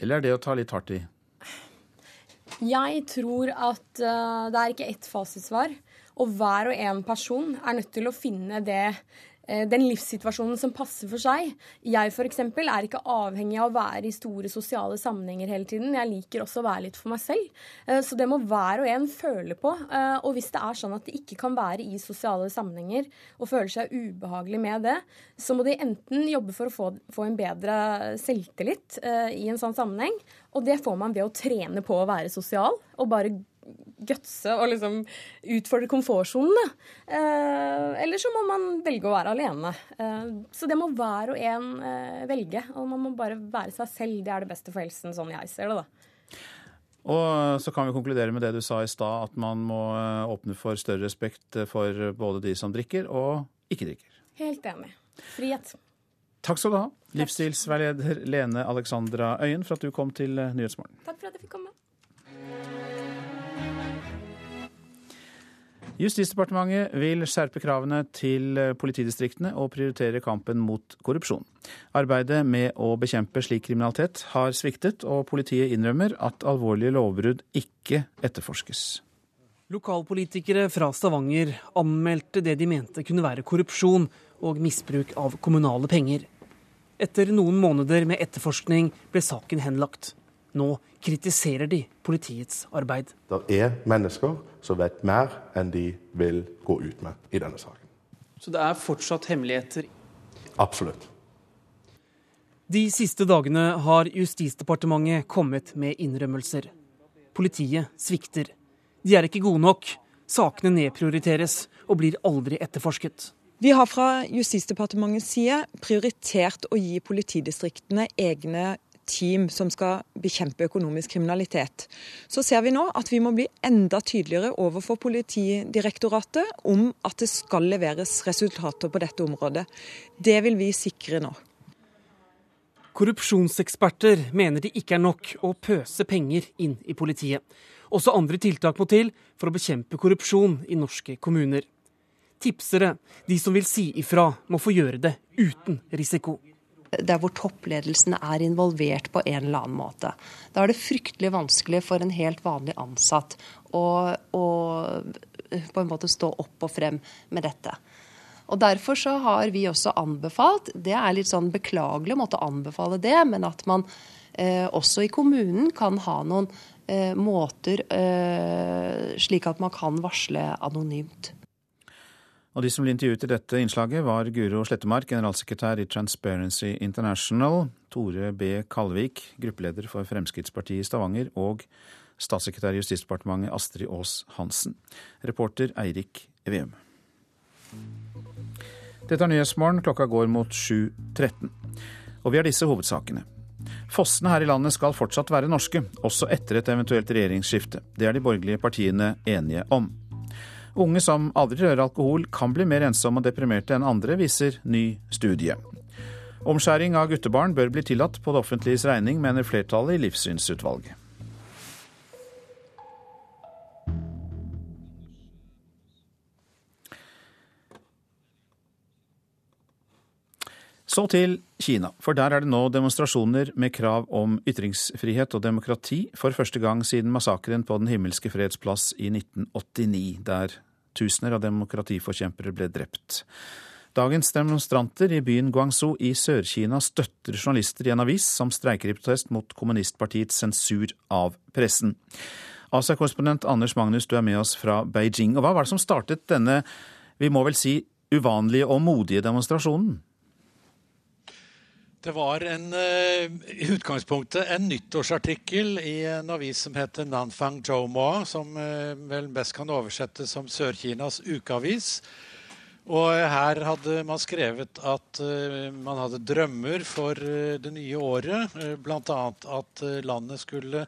Eller er det å ta litt hardt i? Jeg tror at uh, det er ikke ett fasitsvar. Og hver og en person er nødt til å finne det den livssituasjonen som passer for seg. Jeg f.eks. er ikke avhengig av å være i store sosiale sammenhenger hele tiden. Jeg liker også å være litt for meg selv. Eh, så det må hver og en føle på. Eh, og hvis det er sånn at de ikke kan være i sosiale sammenhenger og føler seg ubehagelig med det, så må de enten jobbe for å få, få en bedre selvtillit i en sånn sammenheng, og det får man ved å trene på å være sosial og bare gutse og liksom utfordre komfortsonen. Eh, eller så må man velge å være alene. Eh, så det må hver og en eh, velge. Og man må bare være seg selv. Det er det beste for helsen, sånn jeg ser det, da. Og så kan vi konkludere med det du sa i stad, at man må eh, åpne for større respekt for både de som drikker og ikke drikker. Helt enig. Frihet. Takk skal du ha, livsstilsveileder Lene Alexandra Øyen, for at du kom til eh, Nyhetsmorgen. Takk for at jeg fikk komme. Justisdepartementet vil skjerpe kravene til politidistriktene og prioritere kampen mot korrupsjon. Arbeidet med å bekjempe slik kriminalitet har sviktet, og politiet innrømmer at alvorlige lovbrudd ikke etterforskes. Lokalpolitikere fra Stavanger anmeldte det de mente kunne være korrupsjon og misbruk av kommunale penger. Etter noen måneder med etterforskning ble saken henlagt. Nå kritiserer de politiets arbeid. Det er mennesker som vet mer enn de vil gå ut med i denne saken. Så det er fortsatt hemmeligheter? Absolutt. De siste dagene har Justisdepartementet kommet med innrømmelser. Politiet svikter. De er ikke gode nok. Sakene nedprioriteres og blir aldri etterforsket. Vi har fra Justisdepartementets side prioritert å gi politidistriktene egne team som skal bekjempe økonomisk kriminalitet. Så ser vi nå at vi må bli enda tydeligere overfor Politidirektoratet om at det skal leveres resultater på dette området. Det vil vi sikre nå. Korrupsjonseksperter mener det ikke er nok å pøse penger inn i politiet. Også andre tiltak må til for å bekjempe korrupsjon i norske kommuner. Tipsere, de som vil si ifra, må få gjøre det uten risiko der hvor toppledelsen er involvert på en eller annen måte. Da er det fryktelig vanskelig for en helt vanlig ansatt å, å på en måte stå opp og frem med dette. Og Derfor så har vi også anbefalt, det er litt sånn beklagelig å måtte anbefale det, men at man eh, også i kommunen kan ha noen eh, måter eh, slik at man kan varsle anonymt. Og De som ble intervjuet i dette innslaget, var Guro Slettemark, generalsekretær i Transparency International, Tore B. Kalvik, gruppeleder for Fremskrittspartiet i Stavanger, og statssekretær i Justisdepartementet Astrid Aas Hansen. Reporter Eirik Veum. Dette er Nyhetsmorgen. Klokka går mot 7.13. Og vi har disse hovedsakene. Fossene her i landet skal fortsatt være norske, også etter et eventuelt regjeringsskifte. Det er de borgerlige partiene enige om. Unge som aldri rører alkohol, kan bli mer ensomme og deprimerte enn andre, viser ny studie. Omskjæring av guttebarn bør bli tillatt på det offentliges regning, mener flertallet i Livssynsutvalget. Så til Kina, for der er det nå demonstrasjoner med krav om ytringsfrihet og demokrati for første gang siden massakren på Den himmelske freds plass i 1989, der tusener av demokratiforkjempere ble drept. Dagens demonstranter i byen Guangzhou i Sør-Kina støtter journalister i en avis som streiker i protest mot kommunistpartiets sensur av pressen. Asia-korrespondent Anders Magnus, du er med oss fra Beijing. Og hva var det som startet denne, vi må vel si, uvanlige og modige demonstrasjonen? Det var en, eh, i utgangspunktet en nyttårsartikkel i en avis som heter Nanfang Jomoa, som eh, vel best kan oversettes som Sør-Kinas ukeavis. Og her hadde man skrevet at man hadde drømmer for det nye året. Bl.a. at landet skulle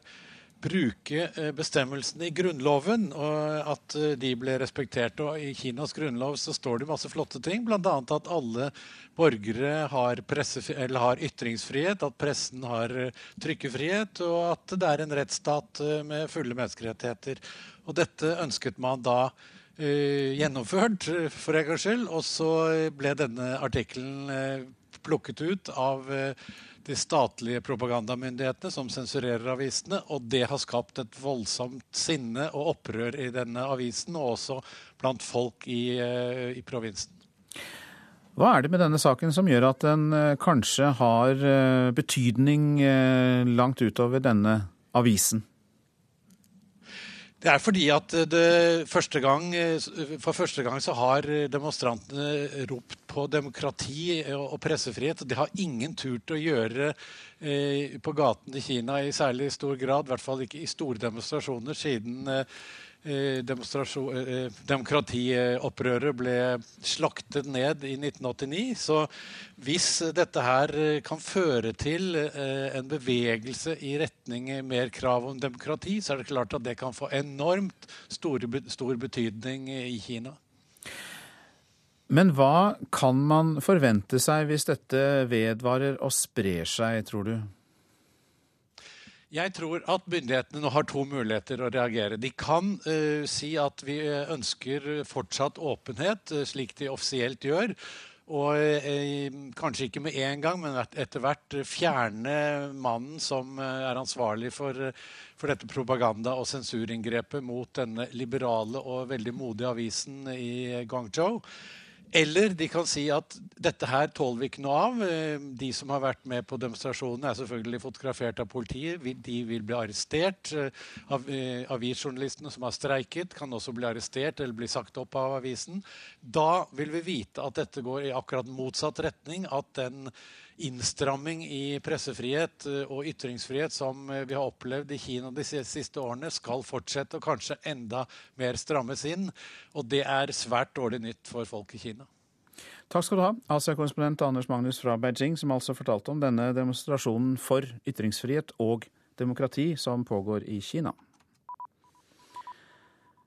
bruke eh, bestemmelsene i Grunnloven, og at eh, de ble respektert. Og I Kinas grunnlov så står det masse flotte ting, bl.a. at alle borgere har, har, ytringsfrihet, at pressen har eh, trykkefrihet, og at det er en rettsstat med fulle menneskerettigheter. Og Dette ønsket man da uh, gjennomført, for en gangs skyld, og så ble denne artikkelen uh, plukket ut av uh, de statlige propagandamyndighetene som sensurerer avisene. Og det har skapt et voldsomt sinne og opprør i denne avisen, og også blant folk i, eh, i provinsen. Hva er det med denne saken som gjør at den eh, kanskje har eh, betydning langt utover denne avisen? Det er fordi at det første gang, for første gang så har demonstrantene ropt på demokrati og pressefrihet. Det har ingen turt å gjøre på gaten i Kina i særlig stor grad, i hvert fall ikke i store demonstrasjoner, siden Eh, eh, demokratiopprøret ble slaktet ned i 1989. Så hvis dette her kan føre til eh, en bevegelse i retning mer krav om demokrati, så er det klart at det kan få enormt store, stor betydning i Kina. Men hva kan man forvente seg hvis dette vedvarer og sprer seg, tror du? Jeg tror at myndighetene nå har to muligheter å reagere. De kan uh, si at vi ønsker fortsatt åpenhet, uh, slik de offisielt gjør. Og eh, kanskje ikke med en gang, men etter hvert fjerne mannen som er ansvarlig for, for dette propaganda- og sensurinngrepet mot denne liberale og veldig modige avisen i Guangzhou. Eller de kan si at dette her tåler vi ikke noe av. Eh, de som har vært med på demonstrasjonene, er selvfølgelig fotografert av politiet. De vil bli arrestert. Eh, eh, avisjournalistene som har streiket, kan også bli arrestert eller bli sagt opp av avisen. Da vil vi vite at dette går i akkurat motsatt retning. At den innstramming i pressefrihet eh, og ytringsfrihet som eh, vi har opplevd i Kina de siste årene, skal fortsette og kanskje enda mer strammes inn. Og det er svært dårlig nytt for folk i Kina. Takk skal du ha, Asia-korrespondent Anders Magnus fra Beijing, som altså fortalte om denne demonstrasjonen for ytringsfrihet og demokrati som pågår i Kina.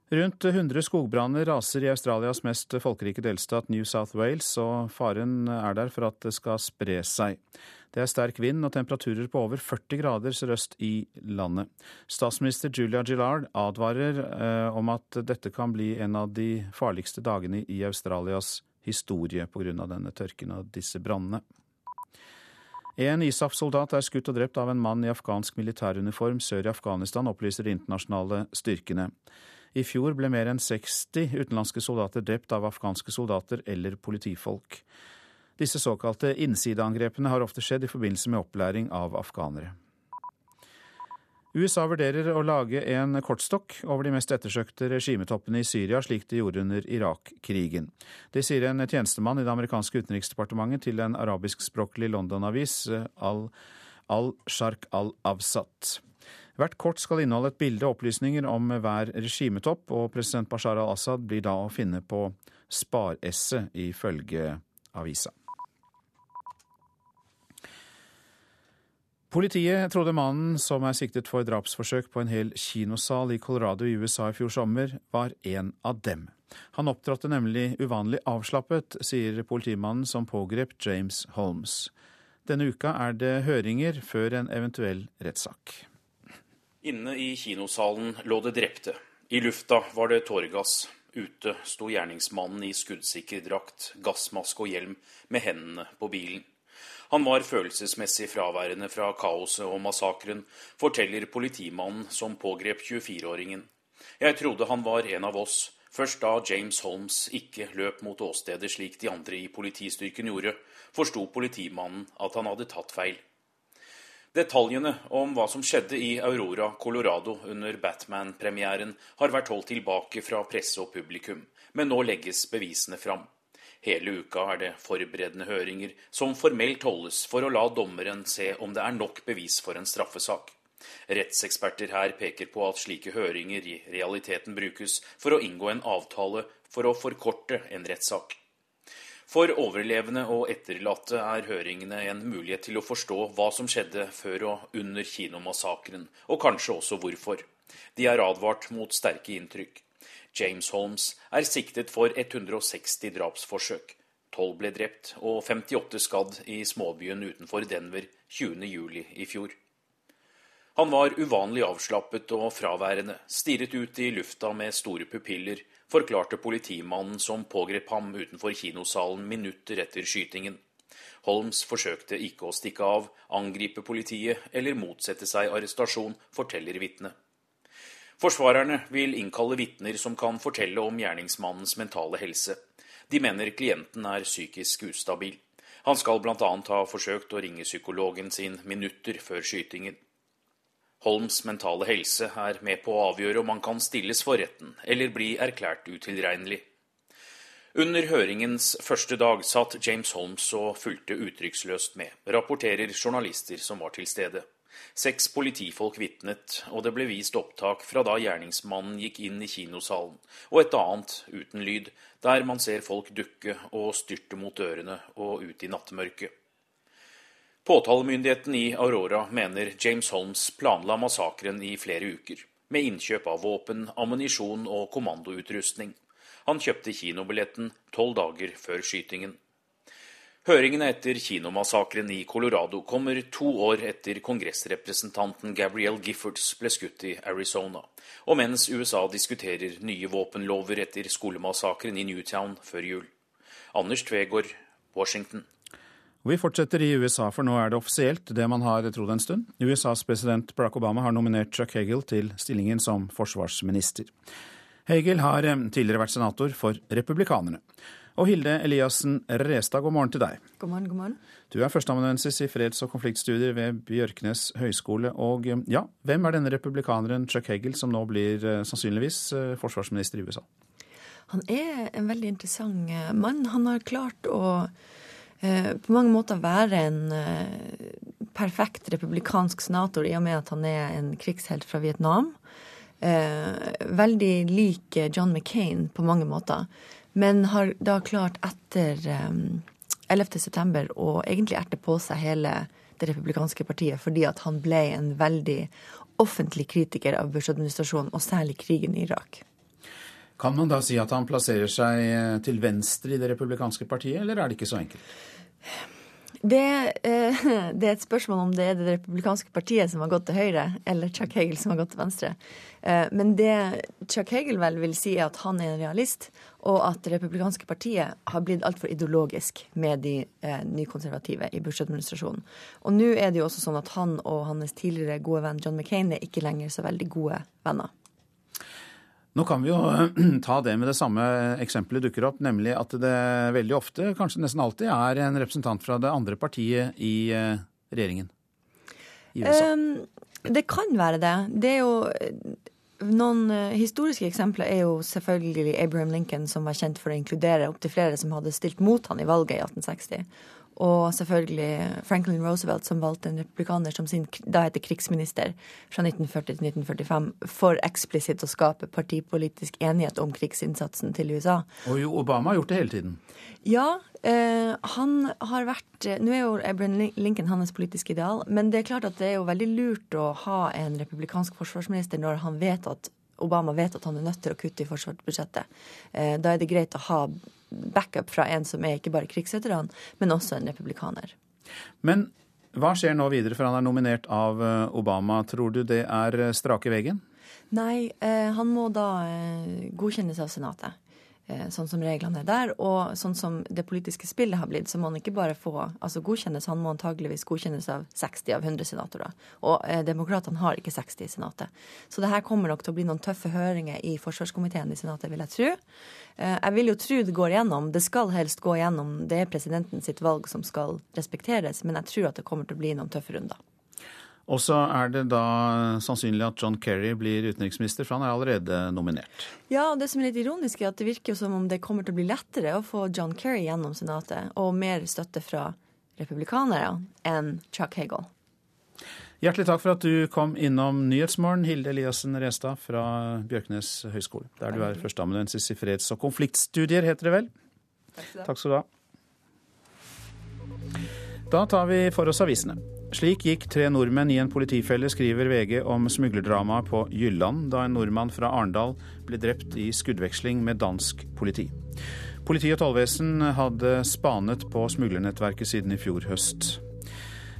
Rundt 100 skogbranner raser i Australias mest folkerike delstat New South Wales, og faren er der for at det skal spre seg. Det er sterk vind og temperaturer på over 40 grader sørøst i landet. Statsminister Julia Gillard advarer eh, om at dette kan bli en av de farligste dagene i Australias historie pga. denne tørken og disse brannene. En ISAF-soldat er skutt og drept av en mann i afghansk militæruniform sør i Afghanistan, opplyser de internasjonale styrkene. I fjor ble mer enn 60 utenlandske soldater drept av afghanske soldater eller politifolk. Disse såkalte innsideangrepene har ofte skjedd i forbindelse med opplæring av afghanere. USA vurderer å lage en kortstokk over de mest ettersøkte regimetoppene i Syria, slik de gjorde under Irak-krigen. Det sier en tjenestemann i det amerikanske utenriksdepartementet til en arabiskspråklig London-avis, Al-Sharq al-Avsat. Hvert kort skal inneholde et bilde og opplysninger om hver regimetopp, og president Bashar al-Assad blir da å finne på sparesset, ifølge avisa. Politiet trodde mannen som er siktet for drapsforsøk på en hel kinosal i Colorado i USA i fjor sommer, var en av dem. Han opptrådte nemlig uvanlig avslappet, sier politimannen som pågrep James Holmes. Denne uka er det høringer før en eventuell rettssak. Inne i kinosalen lå det drepte. I lufta var det tåregass. Ute sto gjerningsmannen i skuddsikker drakt, gassmaske og hjelm, med hendene på bilen. Han var følelsesmessig fraværende fra kaoset og massakren, forteller politimannen som pågrep 24-åringen. Jeg trodde han var en av oss, først da James Holmes ikke løp mot åstedet slik de andre i politistyrken gjorde, forsto politimannen at han hadde tatt feil. Detaljene om hva som skjedde i Aurora, Colorado under Batman-premieren, har vært holdt tilbake fra presse og publikum, men nå legges bevisene fram. Hele uka er det forberedende høringer som formelt holdes for å la dommeren se om det er nok bevis for en straffesak. Rettseksperter her peker på at slike høringer i realiteten brukes for å inngå en avtale for å forkorte en rettssak. For overlevende og etterlatte er høringene en mulighet til å forstå hva som skjedde før og under kinomassakren, og kanskje også hvorfor. De er advart mot sterke inntrykk. James Holmes er siktet for 160 drapsforsøk. 12 ble drept og 58 skadd i småbyen utenfor Denver 20.07. i fjor. Han var uvanlig avslappet og fraværende, stirret ut i lufta med store pupiller forklarte politimannen som pågrep ham utenfor kinosalen minutter etter skytingen. Holmes forsøkte ikke å stikke av, angripe politiet eller motsette seg arrestasjon, forteller vitnet. Forsvarerne vil innkalle vitner som kan fortelle om gjerningsmannens mentale helse. De mener klienten er psykisk ustabil. Han skal bl.a. ha forsøkt å ringe psykologen sin minutter før skytingen. Holms mentale helse er med på å avgjøre om han kan stilles for retten eller bli erklært utilregnelig. Under høringens første dag satt James Holmes og fulgte uttrykksløst med, rapporterer journalister som var til stede. Seks politifolk vitnet, og det ble vist opptak fra da gjerningsmannen gikk inn i kinosalen, og et annet uten lyd, der man ser folk dukke og styrte mot dørene og ut i nattemørket. Påtalemyndigheten i Aurora mener James Holmes planla massakren i flere uker, med innkjøp av våpen, ammunisjon og kommandoutrustning. Han kjøpte kinobilletten tolv dager før skytingen. Høringene etter kinomassakren i Colorado kommer to år etter kongressrepresentanten Gabrielle Giffords ble skutt i Arizona, og mens USA diskuterer nye våpenlover etter skolemassakren i Newtown før jul. Anders Tvegård, Washington. Vi fortsetter i USA, for nå er det offisielt det man har trodd en stund. USAs president Barack Obama har nominert Chuck Hagel til stillingen som forsvarsminister. Hagel har eh, tidligere vært senator for republikanerne. Og Hilde Eliassen Restad, god morgen til deg. God morgen, god morgen. Du er førsteamanuensis i freds- og konfliktstudier ved Bjørknes høgskole. Og ja, hvem er denne republikaneren Chuck Hagel, som nå blir eh, sannsynligvis eh, forsvarsminister i USA? Han er en veldig interessant eh, mann. Han har klart å eh, på mange måter være en eh, perfekt republikansk senator, i og med at han er en krigshelt fra Vietnam. Eh, veldig lik John McCain på mange måter men har da klart etter um, 11.9. å egentlig erte på seg hele det republikanske partiet fordi at han ble en veldig offentlig kritiker av Bush-administrasjonen, og særlig krigen i Irak. Kan man da si at han plasserer seg eh, til venstre i det republikanske partiet, eller er det ikke så enkelt? Det, eh, det, er et spørsmål om det er det republikanske partiet som har gått til høyre, eller Chuck Hagel som har gått til venstre. Eh, men det Chuck Hagel vel vil si, er at han er en realist, og at det republikanske partiet har blitt altfor ideologisk med de nykonservative i Bush-administrasjonen. Og nå er det jo også sånn at han og hans tidligere gode venn John McCain er ikke lenger så veldig gode venner. Nå kan vi jo ta det med det samme eksempelet dukker opp, nemlig at det veldig ofte, kanskje nesten alltid, er en representant fra det andre partiet i eh, regjeringen i USA. Um, det kan være det. Det er jo noen uh, historiske eksempler er jo selvfølgelig Abraham Lincoln, som var kjent for å inkludere opptil flere som hadde stilt mot han i valget i 1860. Og selvfølgelig Franklin Roosevelt, som valgte en republikaner som sin da heter krigsminister fra 1940 til 1945, for eksplisitt å skape partipolitisk enighet om krigsinnsatsen til USA. Og Obama har gjort det hele tiden. Ja, eh, han har vært eh, Nå er jo Abraham Lincoln hans politiske ideal, men det er klart at det er jo veldig lurt å ha en republikansk forsvarsminister når han vet at Obama vet at han er nødt til å kutte i forsvarsbudsjettet. Eh, da er det greit å ha backup fra en som er ikke bare krigsveteran, men også en republikaner. Men hva skjer nå videre, for han er nominert av eh, Obama. Tror du det er strake veggen? Nei, eh, han må da godkjennes av Senatet. Eh, sånn som reglene er der. Og sånn som det politiske spillet har blitt, så må han ikke bare få altså godkjennes, han må antageligvis godkjennes av 60 av 100 senatorer. Og eh, demokratene har ikke 60 i Senatet. Så det her kommer nok til å bli noen tøffe høringer i forsvarskomiteen i Senatet, vil jeg tro. Eh, jeg vil jo tro det går gjennom. Det skal helst gå gjennom. Det er presidenten sitt valg som skal respekteres, men jeg tror at det kommer til å bli noen tøffe runder. Og så er det da sannsynlig at John Kerry blir utenriksminister, for han er allerede nominert. Ja, og det som er litt ironisk, er at det virker som om det kommer til å bli lettere å få John Kerry gjennom Senatet, og mer støtte fra republikanere enn Chuck Hagel. Hjertelig takk for at du kom innom Nyhetsmorgen, Hilde Eliassen Restad fra Bjørknes høgskole, der du er førsteamanuensis i freds- og konfliktstudier, heter det vel? Takk skal du ha. Da tar vi for oss avisene. Slik gikk tre nordmenn i en politifelle, skriver VG om smuglerdramaet på Jylland, da en nordmann fra Arendal ble drept i skuddveksling med dansk politi. Politi og tollvesen hadde spanet på smuglernettverket siden i fjor høst.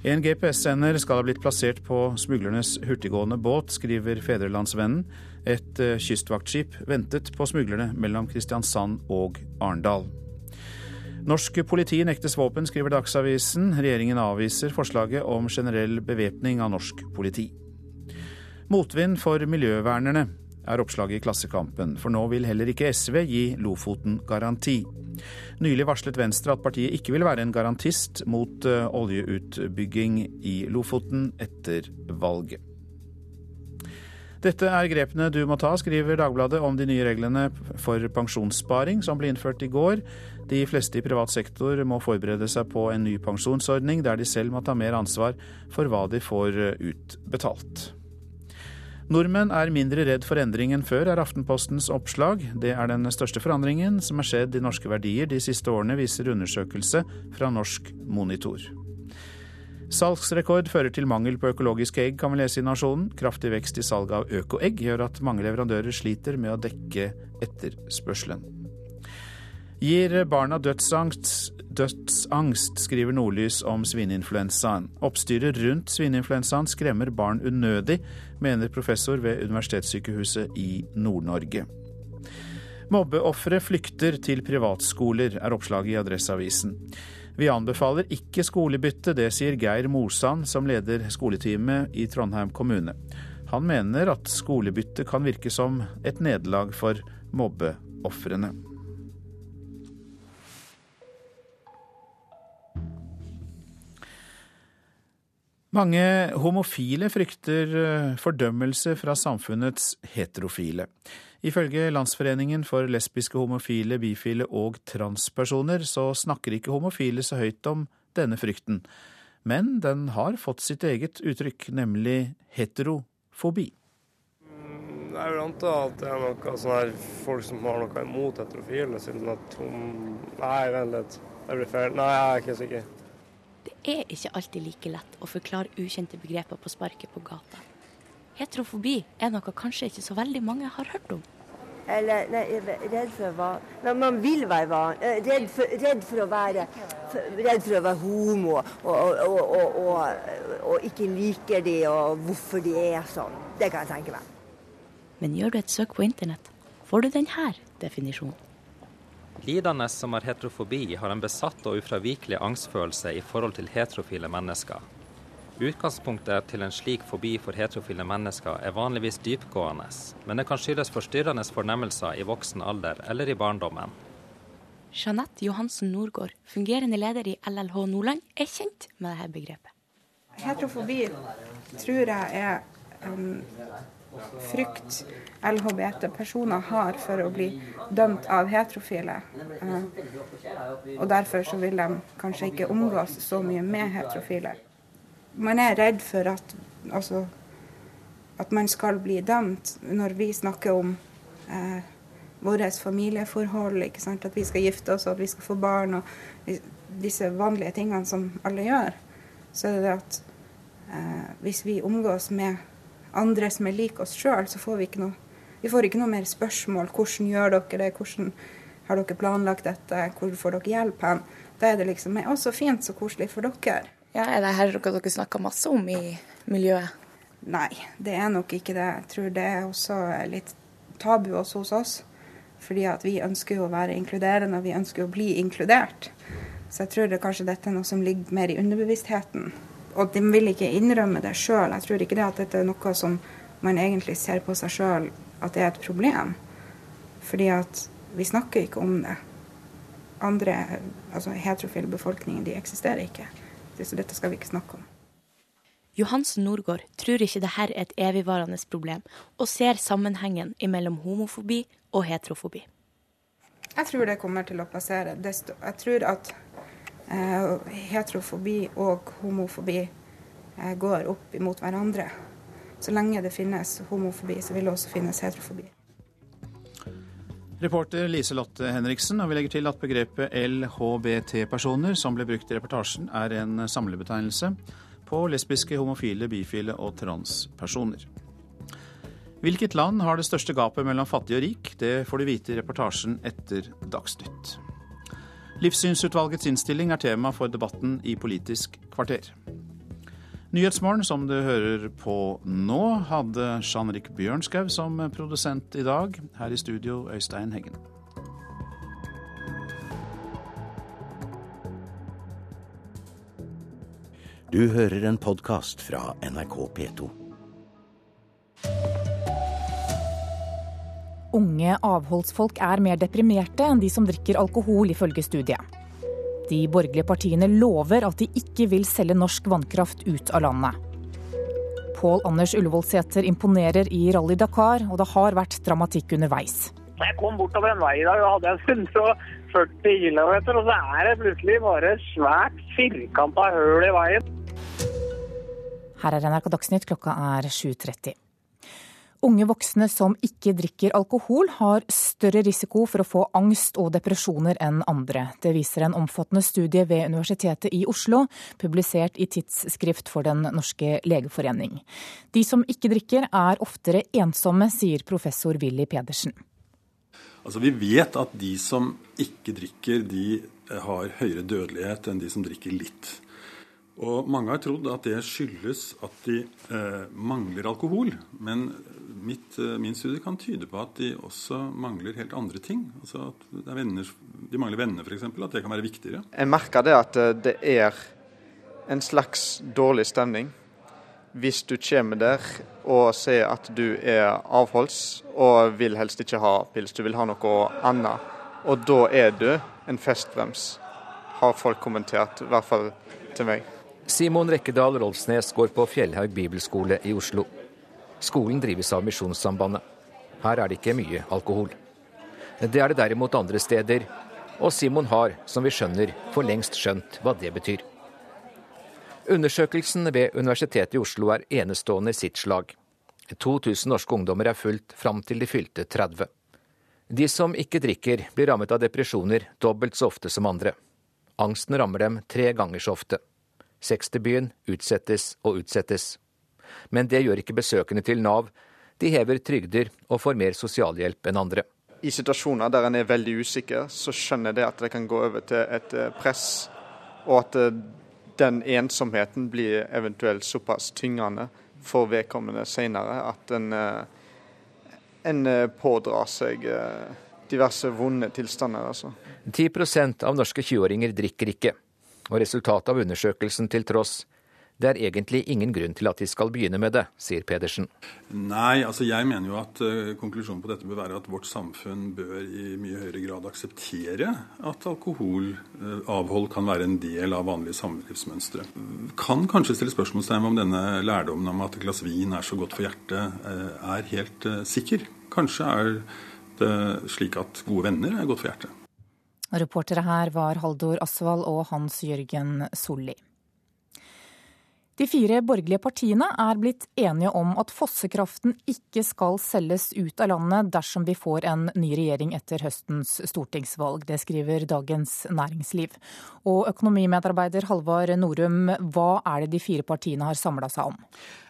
En GPS-sender skal ha blitt plassert på smuglernes hurtiggående båt, skriver Fedrelandsvennen. Et eh, kystvaktskip ventet på smuglerne mellom Kristiansand og Arendal. Norsk politi nektes våpen, skriver Dagsavisen. Regjeringen avviser forslaget om generell bevæpning av norsk politi. Motvind for miljøvernerne. er oppslaget i Klassekampen, for nå vil heller ikke SV gi Lofoten garanti. Nylig varslet Venstre at partiet ikke vil være en garantist mot eh, oljeutbygging i Lofoten etter valget. Dette er grepene du må ta, skriver Dagbladet om de nye reglene for pensjonssparing som ble innført i går. De fleste i privat sektor må forberede seg på en ny pensjonsordning, der de selv må ta mer ansvar for hva de får utbetalt. Nordmenn er mindre redd for endring enn før, er Aftenpostens oppslag. Det er den største forandringen som er skjedd i norske verdier de siste årene, viser undersøkelse fra Norsk Monitor. Salgsrekord fører til mangel på økologiske egg, kan vi lese i Nasjonen. Kraftig vekst i salget av økoegg gjør at mange leverandører sliter med å dekke etterspørselen. Gir barna dødsangst, dødsangst, skriver Nordlys om svineinfluensaen. Oppstyret rundt svineinfluensaen skremmer barn unødig, mener professor ved Universitetssykehuset i Nord-Norge. Mobbeofre flykter til privatskoler, er oppslaget i Adresseavisen. Vi anbefaler ikke skolebytte, det sier Geir Mosan, som leder skoleteamet i Trondheim kommune. Han mener at skolebytte kan virke som et nederlag for mobbeofrene. Mange homofile frykter eh, fordømmelse fra samfunnets heterofile. Ifølge Landsforeningen for lesbiske, homofile, bifile og transpersoner så snakker ikke homofile så høyt om denne frykten. Men den har fått sitt eget uttrykk, nemlig heterofobi. Det jeg vil anta at det er noe sånn her folk som har noe imot heterofile, siden at hun Nei, vent litt. Det blir feil. Nei, jeg er ikke sikker. Er ikke alltid like lett å forklare ukjente begreper på sparket på gata. Heterofobi er noe kanskje ikke så veldig mange har hørt om. Eller nei, redd for være Men man vil være van, eh, redd, for, redd for å være Redd for å være homo og, og, og, og, ikke liker de, og hvorfor de er sånn. Det kan jeg tenke meg. Men gjør du et søk på internett, får du denne definisjonen. Lidende som har heterofobi, har en besatt og ufravikelig angstfølelse i forhold til heterofile mennesker. Utgangspunktet til en slik fobi for heterofile mennesker er vanligvis dypgående, men det kan skyldes forstyrrende fornemmelser i voksen alder eller i barndommen. Jeanette Johansen Norgård, fungerende leder i LLH Nordland, er kjent med dette begrepet. Heterofobi tror jeg er um, frykt LHBT-personer har for å bli dømt av heterofile. Eh, og derfor så vil de kanskje ikke omgås så mye med heterofile. Man er redd for at, altså, at man skal bli dømt når vi snakker om eh, våre familieforhold, at vi skal gifte oss og at vi skal få barn og disse vanlige tingene som alle gjør. Så er det at eh, hvis vi omgås med andre som er lik oss sjøl, så får vi ikke noe vi får ikke noe mer spørsmål. Hvordan gjør dere det? Hvordan har dere planlagt dette? Hvor får dere hjelp hen? Da er det liksom Å, så fint, så koselig for dere. Ja, Er det her noe dere snakker masse om i miljøet? Nei, det er nok ikke det. Jeg tror det er også litt tabu også hos oss. Fordi at vi ønsker jo å være inkluderende, og vi ønsker å bli inkludert. Så jeg tror det kanskje dette er noe som ligger mer i underbevisstheten og de vil ikke innrømme det sjøl. Jeg tror ikke det at dette er noe som man egentlig ser på seg sjøl at det er et problem. Fordi at vi snakker ikke om det. Andre, altså heterofile befolkningen, de eksisterer ikke. Så dette skal vi ikke snakke om. Johansen Norgård tror ikke dette er et evigvarende problem, og ser sammenhengen mellom homofobi og heterofobi. Jeg tror det kommer til å passere. Jeg tror at heterofobi og homofobi eh, går opp imot hverandre. Så lenge det finnes homofobi, så vil det også finnes heterofobi. Reporter Lise-Lotte Henriksen, og vi legger til at begrepet LHBT-personer, som ble brukt i reportasjen, er en samlebetegnelse på lesbiske, homofile, bifile og transpersoner. Hvilket land har det største gapet mellom fattig og rik? Det får du vite i reportasjen etter Dagsnytt. Livssynsutvalgets innstilling er tema for debatten i Politisk kvarter. Nyhetsmorgen, som du hører på nå, hadde Jean-Rik Bjørnskaug som produsent i dag. Her i studio, Øystein Heggen. Du hører en podkast fra NRK P2. Unge avholdsfolk er mer deprimerte enn de som drikker alkohol, ifølge studiet. De borgerlige partiene lover at de ikke vil selge norsk vannkraft ut av landet. Pål Anders Ullevålsæter imponerer i Rally Dakar, og det har vært dramatikk underveis. Jeg kom bortover en vei i dag og hadde 140 km, og så er det plutselig bare et svært firkanta høl i veien. Her er NRK Dagsnytt, klokka er 7.30. Unge voksne som ikke drikker alkohol, har større risiko for å få angst og depresjoner enn andre. Det viser en omfattende studie ved Universitetet i Oslo, publisert i Tidsskrift for Den norske legeforening. De som ikke drikker, er oftere ensomme, sier professor Willy Pedersen. Altså, vi vet at de som ikke drikker, de har høyere dødelighet enn de som drikker litt. Og mange har trodd at det skyldes at de eh, mangler alkohol. Men mitt, eh, min studie kan tyde på at de også mangler helt andre ting. Altså at venner, de mangler venner, f.eks. At det kan være viktigere. Jeg merker det at eh, det er en slags dårlig stemning hvis du kommer der og ser at du er avholds og vil helst ikke ha pils, du vil ha noe annet. Og da er du en festbrems, har folk kommentert, i hvert fall til meg. Simon Rekkedal Rolfsnes går på Fjellhaug bibelskole i Oslo. Skolen drives av Misjonssambandet. Her er det ikke mye alkohol. Det er det derimot andre steder, og Simon har, som vi skjønner, for lengst skjønt hva det betyr. Undersøkelsen ved Universitetet i Oslo er enestående i sitt slag. 2000 norske ungdommer er fulgt fram til de fylte 30. De som ikke drikker, blir rammet av depresjoner dobbelt så ofte som andre. Angsten rammer dem tre ganger så ofte. Sex-debuten utsettes og utsettes. Men det gjør ikke besøkende til Nav. De hever trygder og får mer sosialhjelp enn andre. I situasjoner der en er veldig usikker, så skjønner jeg det at det kan gå over til et eh, press, og at eh, den ensomheten blir eventuelt såpass tyngende for vedkommende senere at en, eh, en pådrar seg diverse vonde tilstander. Altså. 10% av norske 20-åringer drikker ikke. Og resultatet av undersøkelsen til tross, det er egentlig ingen grunn til at de skal begynne med det, sier Pedersen. Nei, altså jeg mener jo at uh, konklusjonen på dette bør være at vårt samfunn bør i mye høyere grad akseptere at alkoholavhold uh, kan være en del av vanlige samlivsmønstre. Kan kanskje stille spørsmålstegn om denne lærdommen om at et glass vin er så godt for hjertet, uh, er helt sikker. Kanskje er det slik at gode venner er godt for hjertet. Reportere her var Haldor Asvald og Hans Jørgen Solli. De fire borgerlige partiene er blitt enige om at fossekraften ikke skal selges ut av landet dersom vi får en ny regjering etter høstens stortingsvalg. Det skriver Dagens Næringsliv. Og økonomimedarbeider Halvard Norum, hva er det de fire partiene har samla seg om?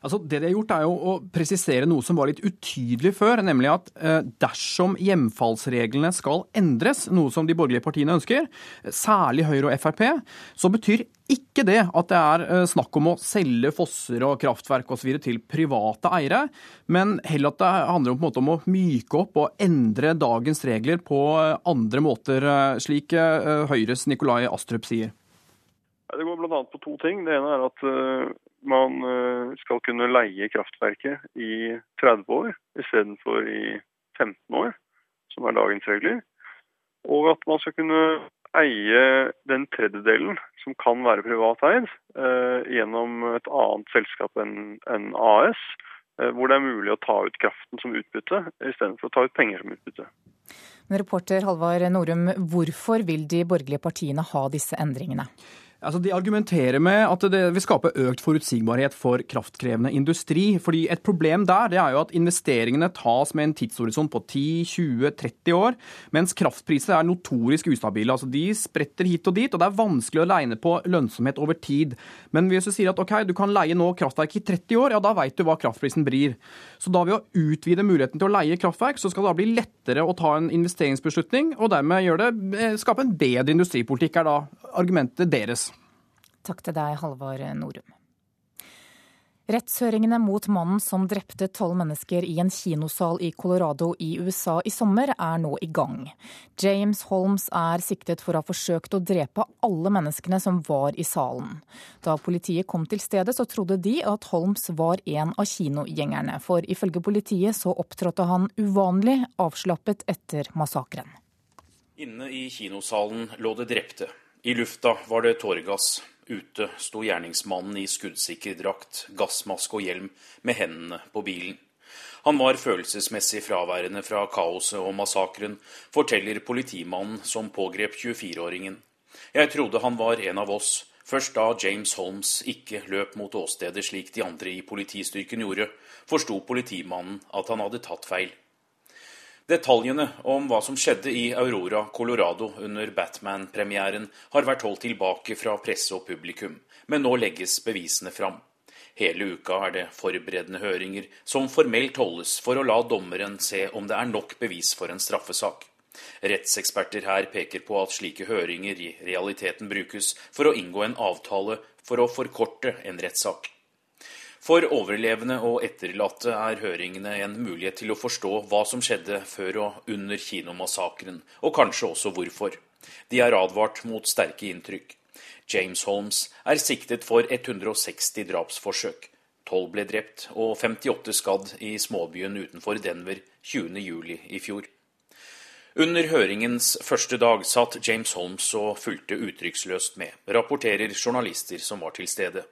Altså, det de har gjort er jo å presisere noe som var litt utydelig før, nemlig at eh, dersom hjemfallsreglene skal endres, noe som de borgerlige partiene ønsker, særlig Høyre og Frp, så betyr ikke det at det er eh, snakk om å selge fosser og kraftverk osv. til private eiere, men heller at det handler om, om, å myke opp og endre dagens regler på eh, andre måter, slik Høyres Nikolai Astrup sier. Det går bl.a. på to ting. Det ene er at man eh, skal kunne leie kraftverket i 30 år istedenfor i 15 år, som er dagens regler. Og at man skal kunne eie den tredjedelen som kan være privateid, eh, gjennom et annet selskap enn en AS, eh, hvor det er mulig å ta ut kraften som utbytte istedenfor å ta ut penger som utbytte. Men reporter Halvard Norum, hvorfor vil de borgerlige partiene ha disse endringene? Altså, de argumenterer med at det vil skape økt forutsigbarhet for kraftkrevende industri. fordi Et problem der det er jo at investeringene tas med en tidshorisont på 10-20-30 år, mens kraftpriser er notorisk ustabile. Altså, De spretter hit og dit, og det er vanskelig å legne på lønnsomhet over tid. Men hvis du sier at ok, du kan leie nå kraftverk i 30 år, ja da veit du hva kraftprisen blir. Så da ved å utvide muligheten til å leie kraftverk, så skal det da bli lettere å ta en investeringsbeslutning, og dermed det, eh, skape en bedre industripolitikk, er da argumentet deres. Takk til deg, Halvard Norum. Rettshøringene mot mannen som drepte tolv mennesker i en kinosal i Colorado i USA i sommer, er nå i gang. James Holmes er siktet for å ha forsøkt å drepe alle menneskene som var i salen. Da politiet kom til stedet, så trodde de at Holmes var en av kinogjengerne, for ifølge politiet så opptrådte han uvanlig avslappet etter massakren. Inne i kinosalen lå det drepte. I lufta var det tåregass. Ute sto gjerningsmannen i skuddsikker drakt, gassmaske og hjelm, med hendene på bilen. Han var følelsesmessig fraværende fra kaoset og massakren, forteller politimannen som pågrep 24-åringen. Jeg trodde han var en av oss, først da James Holmes ikke løp mot åstedet slik de andre i politistyrken gjorde, forsto politimannen at han hadde tatt feil. Detaljene om hva som skjedde i Aurora, Colorado under Batman-premieren, har vært holdt tilbake fra presse og publikum, men nå legges bevisene fram. Hele uka er det forberedende høringer som formelt holdes for å la dommeren se om det er nok bevis for en straffesak. Rettseksperter her peker på at slike høringer i realiteten brukes for å inngå en avtale for å forkorte en rettssak. For overlevende og etterlatte er høringene en mulighet til å forstå hva som skjedde før og under kinomassakren, og kanskje også hvorfor. De er advart mot sterke inntrykk. James Holmes er siktet for 160 drapsforsøk. 12 ble drept og 58 skadd i småbyen utenfor Denver 20.07. i fjor. Under høringens første dag satt James Holmes og fulgte uttrykksløst med, rapporterer journalister som var til stede.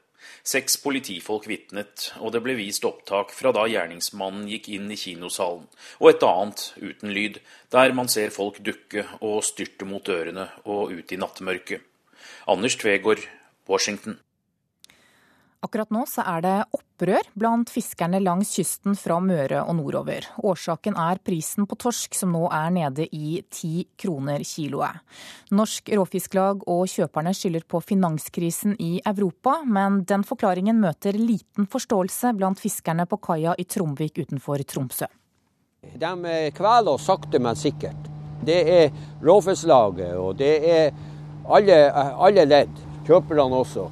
Seks politifolk vitnet, og det ble vist opptak fra da gjerningsmannen gikk inn i kinosalen, og et annet uten lyd, der man ser folk dukke og styrte mot dørene og ut i nattmørket. Anders Tvegård, Washington. Akkurat nå så er det opprør blant fiskerne langs kysten fra Møre og nordover. Årsaken er prisen på torsk, som nå er nede i ti kroner kiloet. Norsk Råfisklag og kjøperne skylder på finanskrisen i Europa, men den forklaringen møter liten forståelse blant fiskerne på kaia i Tromvik utenfor Tromsø. De kveler oss sakte, men sikkert. Det er Råfisklaget, og det er alle, alle ledd. Kjøperne også.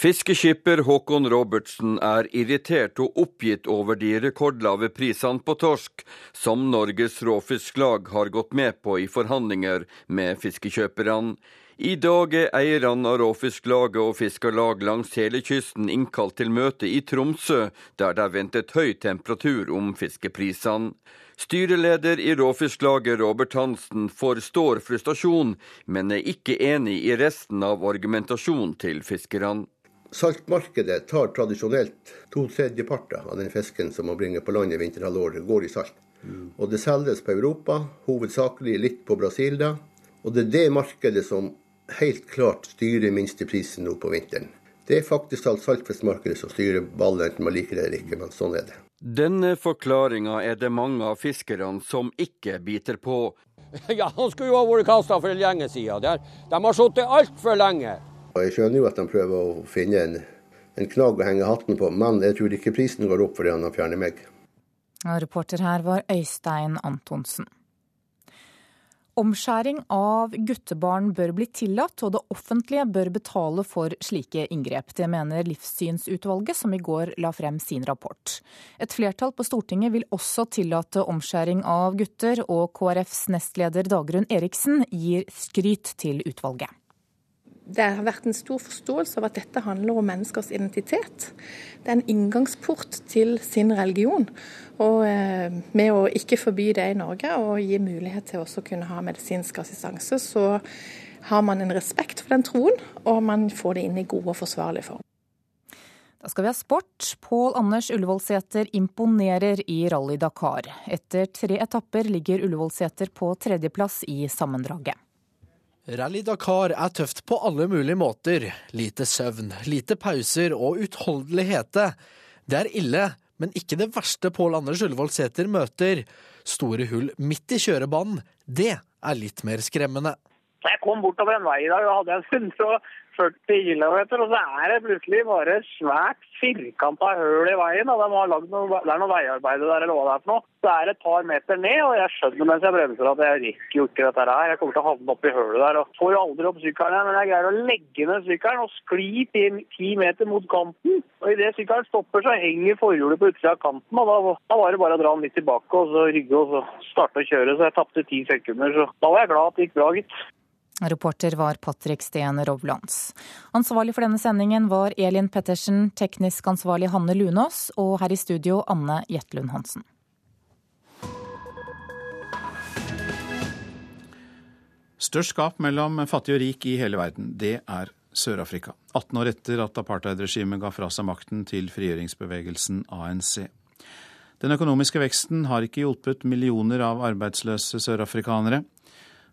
Fiskeskipper Håkon Robertsen er irritert og oppgitt over de rekordlave prisene på torsk som Norges Råfisklag har gått med på i forhandlinger med fiskekjøperne. I dag er eierne av Råfisklaget og fiskerlag langs hele kysten innkalt til møte i Tromsø, der det er ventet høy temperatur om fiskeprisene. Styreleder i Råfisklaget Robert Hansen forstår frustrasjon, men er ikke enig i resten av argumentasjonen til fiskerne. Saltmarkedet tar tradisjonelt to tredjeparter av den fisken som man bringer på land i vinterhalvåret, går i salt. Mm. Og det selges på Europa, hovedsakelig litt på Brasil da. Og det er det markedet som helt klart styrer minsteprisen nå på vinteren. Det er faktisk alt saltfiskmarkedet som styrer ballen, enten man liker det eller ikke, men sånn er det. Denne forklaringa er det mange av fiskerne som ikke biter på. Ja, han skulle jo ha vært kasta for lenge siden. De, de har sittet altfor lenge. Og Jeg skjønner jo at de prøver å finne en, en knagg å henge hatten på, men jeg tror ikke prisen går opp fordi han har fjernet meg. reporter her var Øystein Antonsen. Omskjæring av guttebarn bør bli tillatt, og det offentlige bør betale for slike inngrep. Det mener Livssynsutvalget, som i går la frem sin rapport. Et flertall på Stortinget vil også tillate omskjæring av gutter, og KrFs nestleder Dagrun Eriksen gir skryt til utvalget det har vært en stor forståelse av at dette handler om menneskers identitet. Det er en inngangsport til sin religion. Og eh, med å ikke forby det i Norge og gi mulighet til også å kunne ha medisinsk assistanse, så har man en respekt for den troen, og man får det inn i god og forsvarlig form. Da skal vi ha sport. Pål Anders Ullevålseter imponerer i Rally Dakar. Etter tre etapper ligger Ullevålseter på tredjeplass i sammendraget. Rally Dakar er tøft på alle mulige måter. Lite søvn, lite pauser og utholdelig hete. Det er ille, men ikke det verste Pål Anders Ullevål Sæter møter. Store hull midt i kjørebanen, det er litt mer skremmende. Jeg kom bortover en vei i dag og hadde en 40 km, og så er det plutselig bare svært firkanta høl i veien. og de har lagd noe, Det er noe veiarbeid der, eller hva det er for noe. Så er det et par meter ned, og jeg skjønner mens jeg bremser at jeg rekker jo ikke dette her. Jeg kommer til å havne oppi hølet der. og Får aldri opp sykkelen igjen, men jeg greier å legge ned sykkelen og skli ti meter mot kanten. Og Idet sykkelen stopper, så henger forhjulet på utsida av kanten. og da, da var det bare å dra den litt tilbake og så rygge og så starte å kjøre. Så jeg tapte ti sekunder. Så da var jeg glad at det gikk bra, gitt. Reporter var Patrick Steen Rovlands. Ansvarlig for denne sendingen var Elin Pettersen, teknisk ansvarlig Hanne Lunås og her i studio Anne Jetlund Hansen. Størst gap mellom fattig og rik i hele verden, det er Sør-Afrika. 18 år etter at apartheidregimet ga fra seg makten til frigjøringsbevegelsen ANC. Den økonomiske veksten har ikke hjulpet millioner av arbeidsløse sørafrikanere.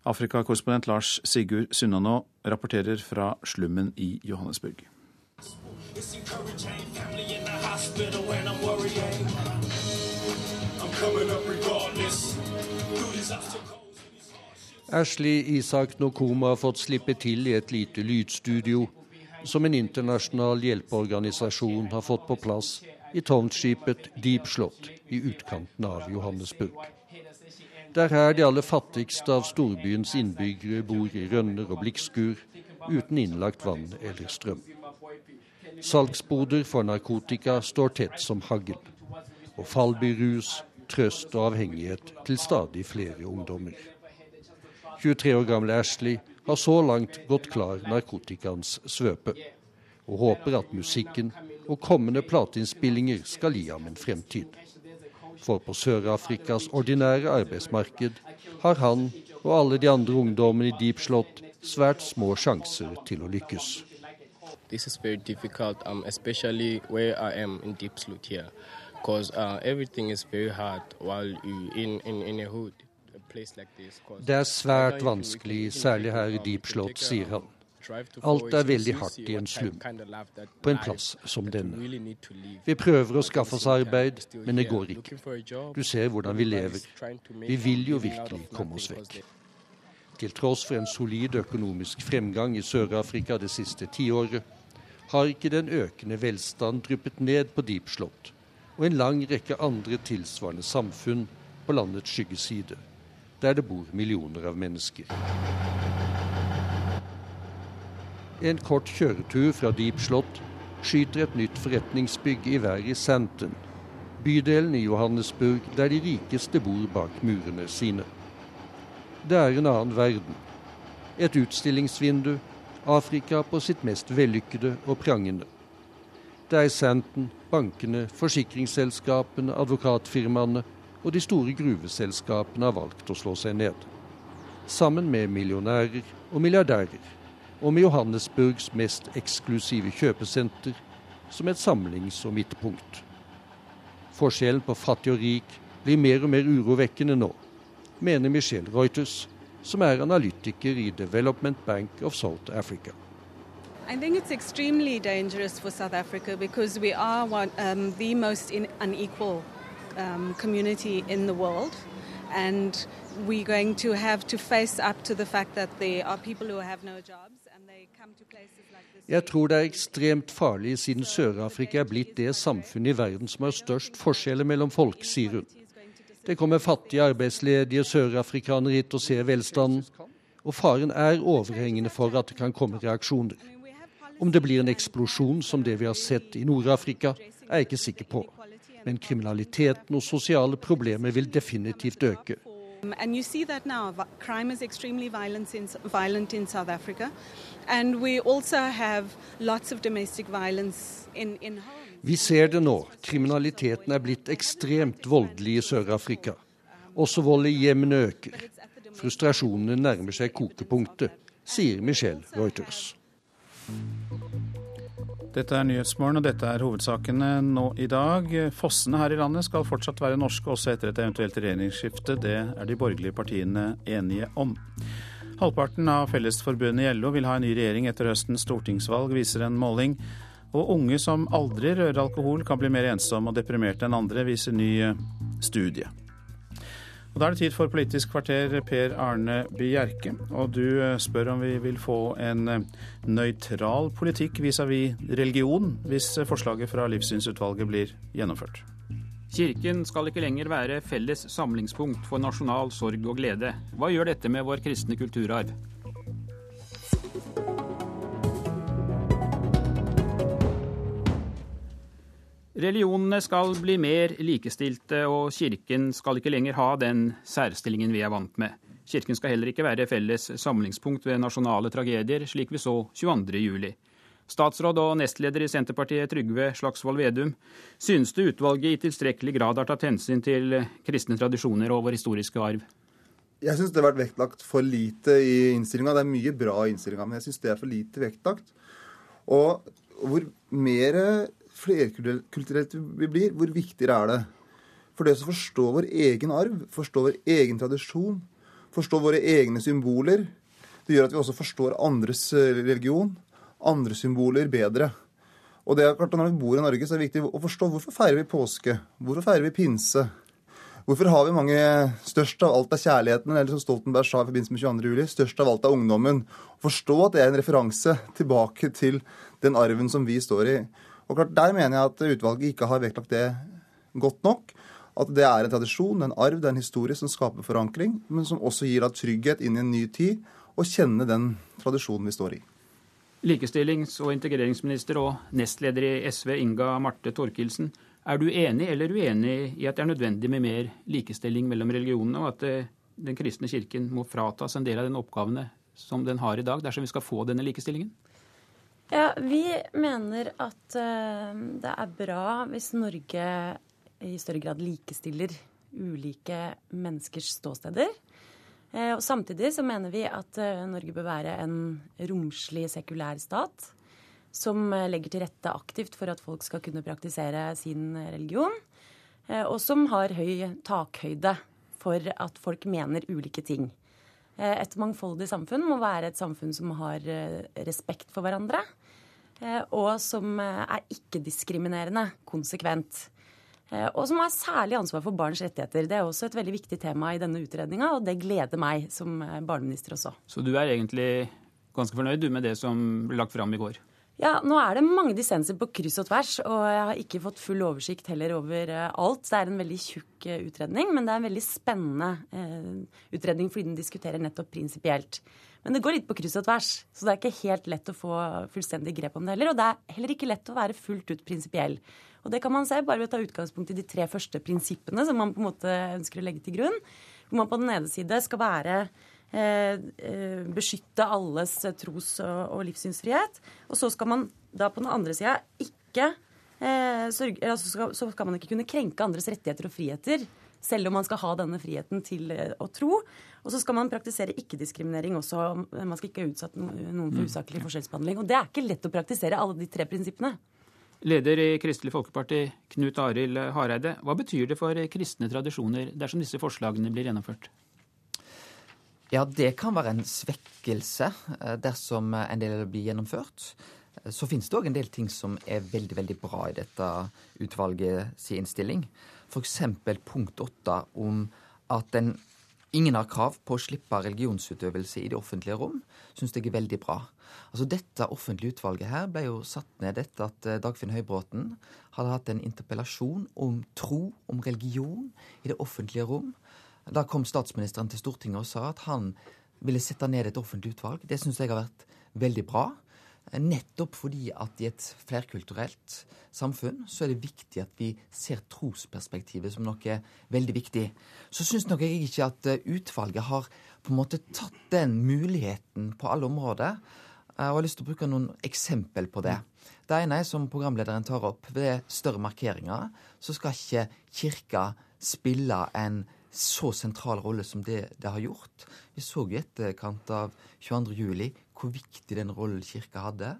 Afrikakorrespondent Lars Sigurd Sunnanå rapporterer fra slummen i Johannesburg. Ashley Isak Nokoma har fått slippe til i et lite lydstudio som en internasjonal hjelpeorganisasjon har fått på plass i townshipet Deep Slott i utkanten av Johannesburg. Det er her de aller fattigste av storbyens innbyggere bor i rønner og blikkskur, uten innlagt vann eller strøm. Salgsboder for narkotika står tett som hagl, og fallbyrus, trøst og avhengighet til stadig flere ungdommer. 23 år gamle Ashley har så langt gått klar narkotikaens svøpe, og håper at musikken og kommende plateinnspillinger skal gi ham en fremtid. For på Sør-Afrikas ordinære arbeidsmarked har han og alle de andre ungdommene i Deep Slott svært små sjanser til å lykkes. This is very difficult, um, especially where I am in Deep Slot here, because uh, everything is very hard while you in, in, in a hood. Det er svært vanskelig, særlig her i Deep Slot, sier han. Alt er veldig hardt i en slum, på en plass som denne. Vi prøver å skaffe oss arbeid, men det går ikke. Du ser hvordan vi lever. Vi vil jo virkelig komme oss vekk. Til tross for en solid økonomisk fremgang i Sør-Afrika det siste tiåret, har ikke den økende velstand dryppet ned på Deep Slott og en lang rekke andre tilsvarende samfunn på landets skyggeside, der det bor millioner av mennesker. En kort kjøretur fra Deep Slott skyter et nytt forretningsbygg i været i Santon, bydelen i Johannesburg der de rikeste bor bak murene sine. Det er en annen verden. Et utstillingsvindu, Afrika på sitt mest vellykkede og prangende. Det er Santon, bankene, forsikringsselskapene, advokatfirmaene og de store gruveselskapene har valgt å slå seg ned. Sammen med millionærer og milliardærer og med Johannesburgs mest eksklusive kjøpesenter som et samlings- og midtpunkt. Forskjellen på fattig og rik blir mer og mer urovekkende nå, mener Michelle Reuters, som er analytiker i Development Bank of South Africa. I think it's extremely dangerous for South Africa because we are one, um, the most unequal um, community in the world. And we're going to have to face up to the fact that there are people who have no jobs. Jeg tror det er ekstremt farlig siden Sør-Afrika er blitt det samfunnet i verden som har størst forskjeller mellom folk, sier hun. Det kommer fattige, arbeidsledige sørafrikanere hit og ser velstanden. Og faren er overhengende for at det kan komme reaksjoner. Om det blir en eksplosjon som det vi har sett i Nord-Afrika, er jeg ikke sikker på. Men kriminaliteten og sosiale problemer vil definitivt øke. And you see that now. Crime is extremely violent in, violent in South Africa. And we also have lots of domestic violence in, in. Vi ser det nå. Kriminaliteten er blitt ekstremt voldelig i Sør-Afrika. Også vold i hjemmene øker. Frustrasjonene nærmer seg kokepunktet, sier Michelle Reuters. Dette er Nyhetsmorgen, og dette er hovedsakene nå i dag. Fossene her i landet skal fortsatt være norske også etter et eventuelt regjeringsskifte. Det er de borgerlige partiene enige om. Halvparten av Fellesforbundet i LO vil ha en ny regjering etter høstens stortingsvalg, viser en måling. Og unge som aldri rører alkohol, kan bli mer ensomme og deprimerte enn andre, viser ny studie. Og Da er det tid for Politisk kvarter, Per Arne Bjerke. Og du eh, spør om vi vil få en eh, nøytral politikk vis-à-vis -vis religion hvis eh, forslaget fra Livssynsutvalget blir gjennomført. Kirken skal ikke lenger være felles samlingspunkt for nasjonal sorg og glede. Hva gjør dette med vår kristne kulturarv? Religionene skal bli mer likestilte, og kirken skal ikke lenger ha den særstillingen vi er vant med. Kirken skal heller ikke være felles samlingspunkt ved nasjonale tragedier, slik vi så 22.07. Statsråd og nestleder i Senterpartiet Trygve Slagsvold Vedum, synes du utvalget i tilstrekkelig grad har tatt hensyn til kristne tradisjoner og vår historiske arv? Jeg syns det har vært vektlagt for lite i innstillinga. Det er mye bra i innstillinga, men jeg syns det er for lite vektlagt. Og hvor mer flerkulturelt vi blir, hvor viktigere er det? For det å forstå vår egen arv, forstå vår egen tradisjon, forstå våre egne symboler, det gjør at vi også forstår andres eh, religion, andre symboler, bedre. Og det er klart at Når vi bor i Norge, så er det viktig å forstå hvorfor feirer vi påske? Hvorfor feirer vi pinse? Hvorfor har vi mange Størst av alt er kjærligheten, eller som Stoltenberg sa i forbindelse med 22. juli, størst av alt er ungdommen. Forstå at det er en referanse tilbake til den arven som vi står i. Og klart, Der mener jeg at utvalget ikke har vektlagt det godt nok. At det er en tradisjon, en arv, det er en historie som skaper forankring, men som også gir da trygghet inn i en ny tid, og kjenne den tradisjonen vi står i. Likestillings- og integreringsminister og nestleder i SV, Inga Marte Thorkildsen. Er du enig eller uenig i at det er nødvendig med mer likestilling mellom religionene, og at eh, den kristne kirken må fratas en del av den oppgavene som den har i dag, dersom vi skal få denne likestillingen? Ja, Vi mener at uh, det er bra hvis Norge i større grad likestiller ulike menneskers ståsteder. Uh, og Samtidig så mener vi at uh, Norge bør være en romslig, sekulær stat som legger til rette aktivt for at folk skal kunne praktisere sin religion. Og som har høy takhøyde for at folk mener ulike ting. Eh, et mangfoldig samfunn må være et samfunn som har eh, respekt for hverandre, eh, og som er ikke-diskriminerende konsekvent. Og som har særlig ansvar for barns rettigheter. Det er også et veldig viktig tema i denne utredninga, og det gleder meg som barneminister også. Så du er egentlig ganske fornøyd med det som ble lagt fram i går? Ja, Nå er det mange dissenser på kryss og tvers, og jeg har ikke fått full oversikt heller over eh, alt. Det er en veldig tjukk eh, utredning, men det er en veldig spennende eh, utredning fordi den diskuterer nettopp prinsipielt. Men det går litt på kryss og tvers, så det er ikke helt lett å få fullstendig grep om det heller. Og det er heller ikke lett å være fullt ut prinsipiell. Og det kan man se bare ved å ta utgangspunkt i de tre første prinsippene som man på en måte ønsker å legge til grunn. Hvor man på den ene side skal være beskytte alles tros- og livssynsfrihet. Og så skal man da på den andre sida ikke eh, sørge, altså skal, Så skal man ikke kunne krenke andres rettigheter og friheter. Selv om man skal ha denne friheten til å tro. Og så skal man praktisere ikke-diskriminering også. Man skal ikke ha utsatt noen for mm. usaklig forskjellsbehandling. Og det er ikke lett å praktisere alle de tre prinsippene. Leder i Kristelig Folkeparti, Knut Arild Hareide. Hva betyr det for kristne tradisjoner dersom disse forslagene blir gjennomført? Ja, det kan være en svekkelse eh, dersom en del blir gjennomført. Eh, så finnes det òg en del ting som er veldig veldig bra i dette utvalgets innstilling. F.eks. punkt åtte om at en, ingen har krav på å slippe religionsutøvelse i det offentlige rom. Syns jeg er veldig bra. Altså Dette offentlige utvalget her ble jo satt ned etter at eh, Dagfinn Høybråten hadde hatt en interpellasjon om tro, om religion, i det offentlige rom. Da kom statsministeren til Stortinget og sa at han ville sette ned et offentlig utvalg. Det syns jeg har vært veldig bra. Nettopp fordi at i et flerkulturelt samfunn så er det viktig at vi ser trosperspektivet som noe veldig viktig. Så syns nok jeg ikke at eh, utvalget har på en måte tatt den muligheten på alle områder. Og jeg har lyst til å bruke noen eksempel på det. Det ene er som programlederen tar opp, ved større markeringer så skal ikke kirka spille en så sentral rolle som det det har gjort. Vi så i etterkant av 22.07 hvor viktig den rollen kirka hadde.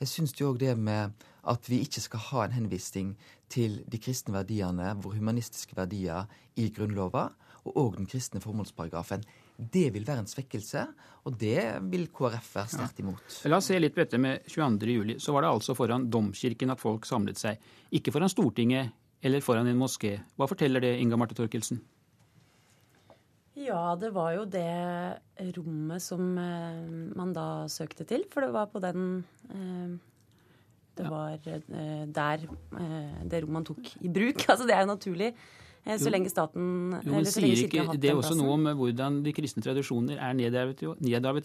Jeg syns jo òg det med at vi ikke skal ha en henvisning til de kristne verdiene, våre humanistiske verdier, i Grunnlova, og òg den kristne formålsparagrafen. Det vil være en svekkelse, og det vil KrF være sterkt imot. Ja. La oss se litt på dette med 22.07. Så var det altså foran domkirken at folk samlet seg. Ikke foran Stortinget eller foran en moské. Hva forteller det, Inga Marte Torkelsen? Ja, det var jo det rommet som man da søkte til. For det var på den Det var der det rommet man tok i bruk. Altså det er jo naturlig. Så lenge staten jo, men sier ikke det er også noe om hvordan de kristne tradisjoner er nedarvet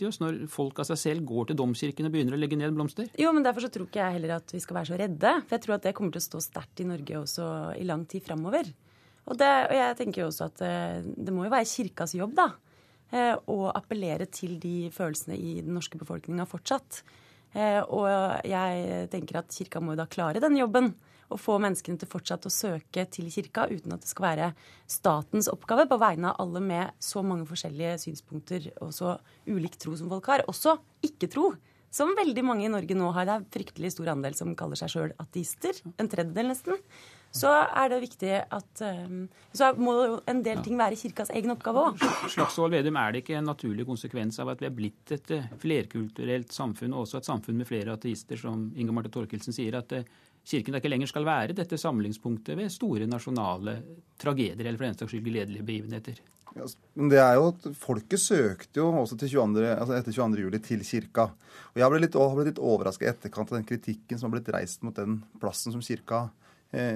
i oss, når folk av seg selv går til domkirken og begynner å legge ned blomster? Jo, men derfor så tror ikke jeg heller at vi skal være så redde. For jeg tror at det kommer til å stå sterkt i Norge også i lang tid framover. Og, det, og jeg tenker jo også at det må jo være kirkas jobb, da. Å appellere til de følelsene i den norske befolkninga fortsatt. Og jeg tenker at kirka må jo da klare den jobben å få menneskene til fortsatt å søke til kirka uten at det skal være statens oppgave på vegne av alle med så mange forskjellige synspunkter og så ulik tro som folk har. Også ikke-tro. Som veldig mange i Norge nå har. Det er fryktelig stor andel som kaller seg sjøl ateister. En tredjedel nesten. Så er det viktig at um, Så må jo en del ting være kirkas egen oppgave òg. Slagsvold Vedum, er det ikke en naturlig konsekvens av at vi er blitt et eh, flerkulturelt samfunn, og også et samfunn med flere ateister, som Inger Marte Torkelsen sier, at kirken Kirken ikke lenger skal være dette samlingspunktet ved store nasjonale tragedier eller for den saks skyld gledelige begivenheter. Ja, men det er jo at Folket søkte jo også 22, altså etter 22. juli til kirka. Og Jeg ble litt, ble litt overraska i etterkant av den kritikken som har blitt reist mot den plassen som kirka eh,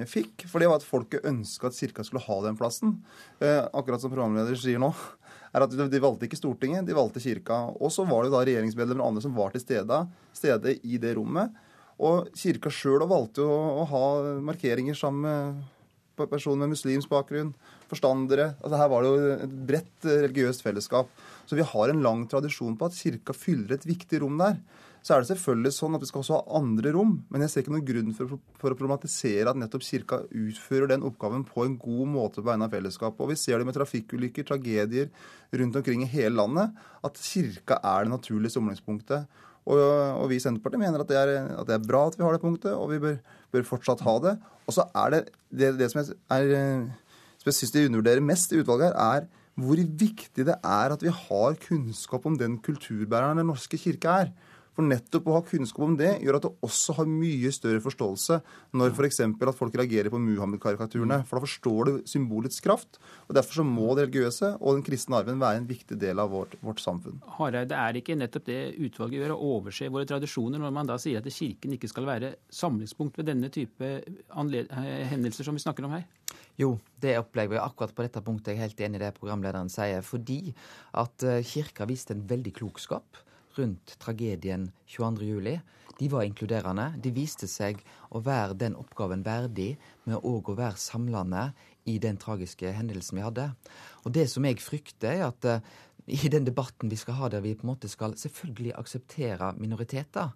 fikk. For det var at folket ønska at kirka skulle ha den plassen. Eh, akkurat som programleder sier nå er at De valgte ikke Stortinget, de valgte kirka. Og så var det da regjeringsmedlemmer og andre som var til stede, stede i det rommet. Og kirka sjøl valgte å, å, ha markeringer sammen med personer med muslimsk bakgrunn, forstandere. Altså Her var det jo et bredt religiøst fellesskap. Så vi har en lang tradisjon på at kirka fyller et viktig rom der. Så er det selvfølgelig sånn at vi skal også ha andre rom, men jeg ser ikke noen grunn for, for å problematisere at nettopp kirka utfører den oppgaven på en god måte på vegne av fellesskapet. Og vi ser det med trafikkulykker, tragedier rundt omkring i hele landet, at kirka er det naturlige somlingspunktet. Og, og, vi i Senterpartiet mener at det, er, at det, er, bra at vi har det punktet, og vi bør, bør fortsatt ha det. Og så er det det, det som jeg, er, som jeg syns de undervurderer mest i utvalget her, er hvor viktig det er at vi har kunnskap om den kulturbæreren Den norske kirke er. For nettopp å ha kunnskap om det gjør at det også har mye større forståelse når f.eks. For at folk reagerer på Muhammed-karikaturene. For da forstår du symbolets kraft. og Derfor så må det religiøse og den kristne arven være en viktig del av vårt, vårt samfunn. Hareide, er ikke nettopp det utvalget gjør, å overse våre tradisjoner, når man da sier at Kirken ikke skal være samlingspunkt ved denne type hendelser som vi snakker om her? Jo, det opplever vi akkurat på dette punktet. Jeg er helt enig i det programlederen sier. Fordi at eh, kirka viste en veldig klokskap rundt tragedien 22.07. De var inkluderende. De viste seg å være den oppgaven verdig, med òg å være samlende i den tragiske hendelsen vi hadde. Og det som jeg frykter, er at uh, i den debatten vi skal ha der vi på en måte skal selvfølgelig akseptere minoriteter,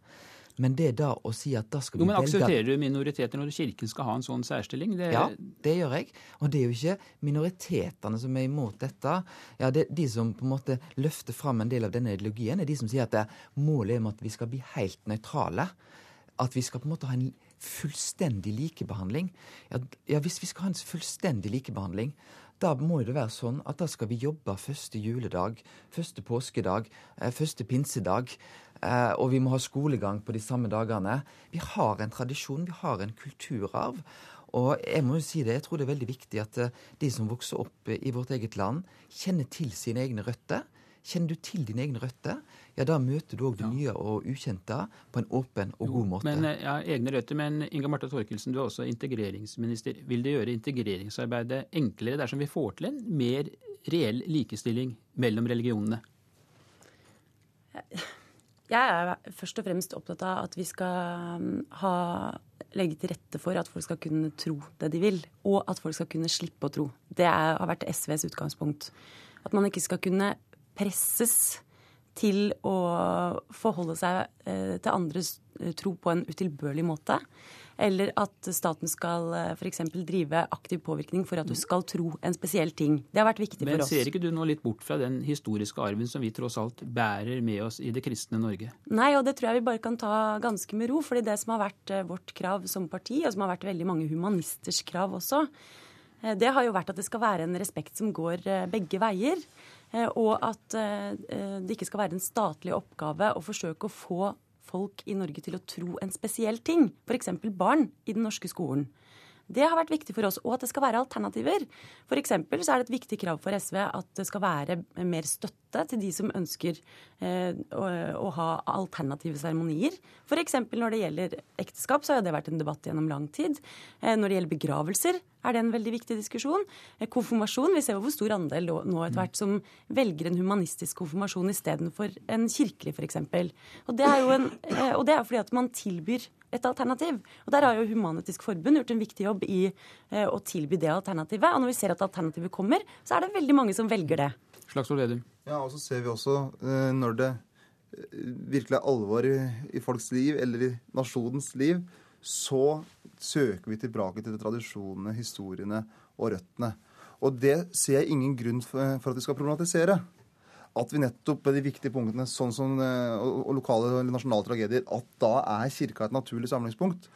men det da å si at da skal vi jo, men Aksepterer du minoriteter når Kirken skal ha en sånn særstilling? Det... Ja, det gjør jeg. Og det er jo ikke minoritetene som er imot dette. Ja, det, De som på en måte løfter fram en del av denne ideologien, er de som sier at det, målet er at vi skal bli helt nøytrale. At vi skal på en måte ha en fullstendig likebehandling. Ja, ja, hvis vi skal ha en fullstendig likebehandling, da må det være sånn at da skal vi jobbe første juledag, første påskedag, eh, første pinsedag. Eh, og vi må ha skolegang på de samme dagene. Vi har en tradisjon, vi har en kulturarv. Og jeg må jo si det, jeg tror det er veldig viktig at eh, de som vokser opp i vårt eget land, kjenner til sine egne røtter. Kjenner du til dine egne røtter, ja, da møter du òg det nye og ukjente på en åpen og god måte. Men, ja, egne røtter, men Inga Marte Thorkildsen, du er også integreringsminister. Vil det gjøre integreringsarbeidet enklere dersom vi får til en mer reell likestilling mellom religionene? Jeg er først og fremst opptatt av at vi skal um, ha, legge til rette for at folk skal kunne tro det de vil, og at folk skal kunne slippe å tro. Det er, har vært SVs utgangspunkt. At man ikke skal kunne presses til å forholde seg eh, til andres tro på en utilbørlig måte. Eller at staten skal eh, f.eks. drive aktiv påvirkning for at du skal tro en spesiell ting. Det har vært viktig Men for oss. Men ser ikke du nå litt bort fra den historiske arven som vi tross alt bærer med oss i det kristne Norge? Nei, og det tror jeg vi bare kan ta ganske med ro. fordi det som har vært vårt krav som parti, og som har vært veldig mange humanisters krav også, det har jo vært at det skal være en respekt som går begge veier. Eh, og at eh, det ikke skal være en statlig oppgave å forsøke å få folk i Norge til å tro en spesiell ting. F.eks. barn i den norske skolen. Det har vært viktig for oss, og at det skal være alternativer. For så er det et viktig krav for SV at det skal være mer støtte til de som ønsker eh, å, ha alternative seremonier. F.eks. når det gjelder ekteskap, så har det vært en debatt gjennom lang tid. Eh, når det gjelder begravelser, er det en veldig viktig diskusjon. Eh, konfirmasjon, vi ser jo hvor stor andel nå etter hvert som velger en humanistisk konfirmasjon istedenfor en kirkelig, f.eks. Og det er jo en, eh, og det er fordi at man tilbyr et alternativ. Og Der har jo Human-Etisk Forbund gjort en viktig jobb i eh, å tilby det alternativet. Og når vi ser at alternativet kommer, så er det veldig mange som velger det. Slagsvold Vedum. Ja, og så ser vi også eh, når det virkelig er alvor i, i folks liv, eller i nasjonens liv, så søker vi tilbake til tradisjonene, historiene og røttene. Og det ser jeg ingen grunn for, at vi skal problematisere at vi nettopp på de viktige punktene, sånn som eh, og, lokale eller nasjonale tragedier, at da er kirka et naturlig samlingspunkt.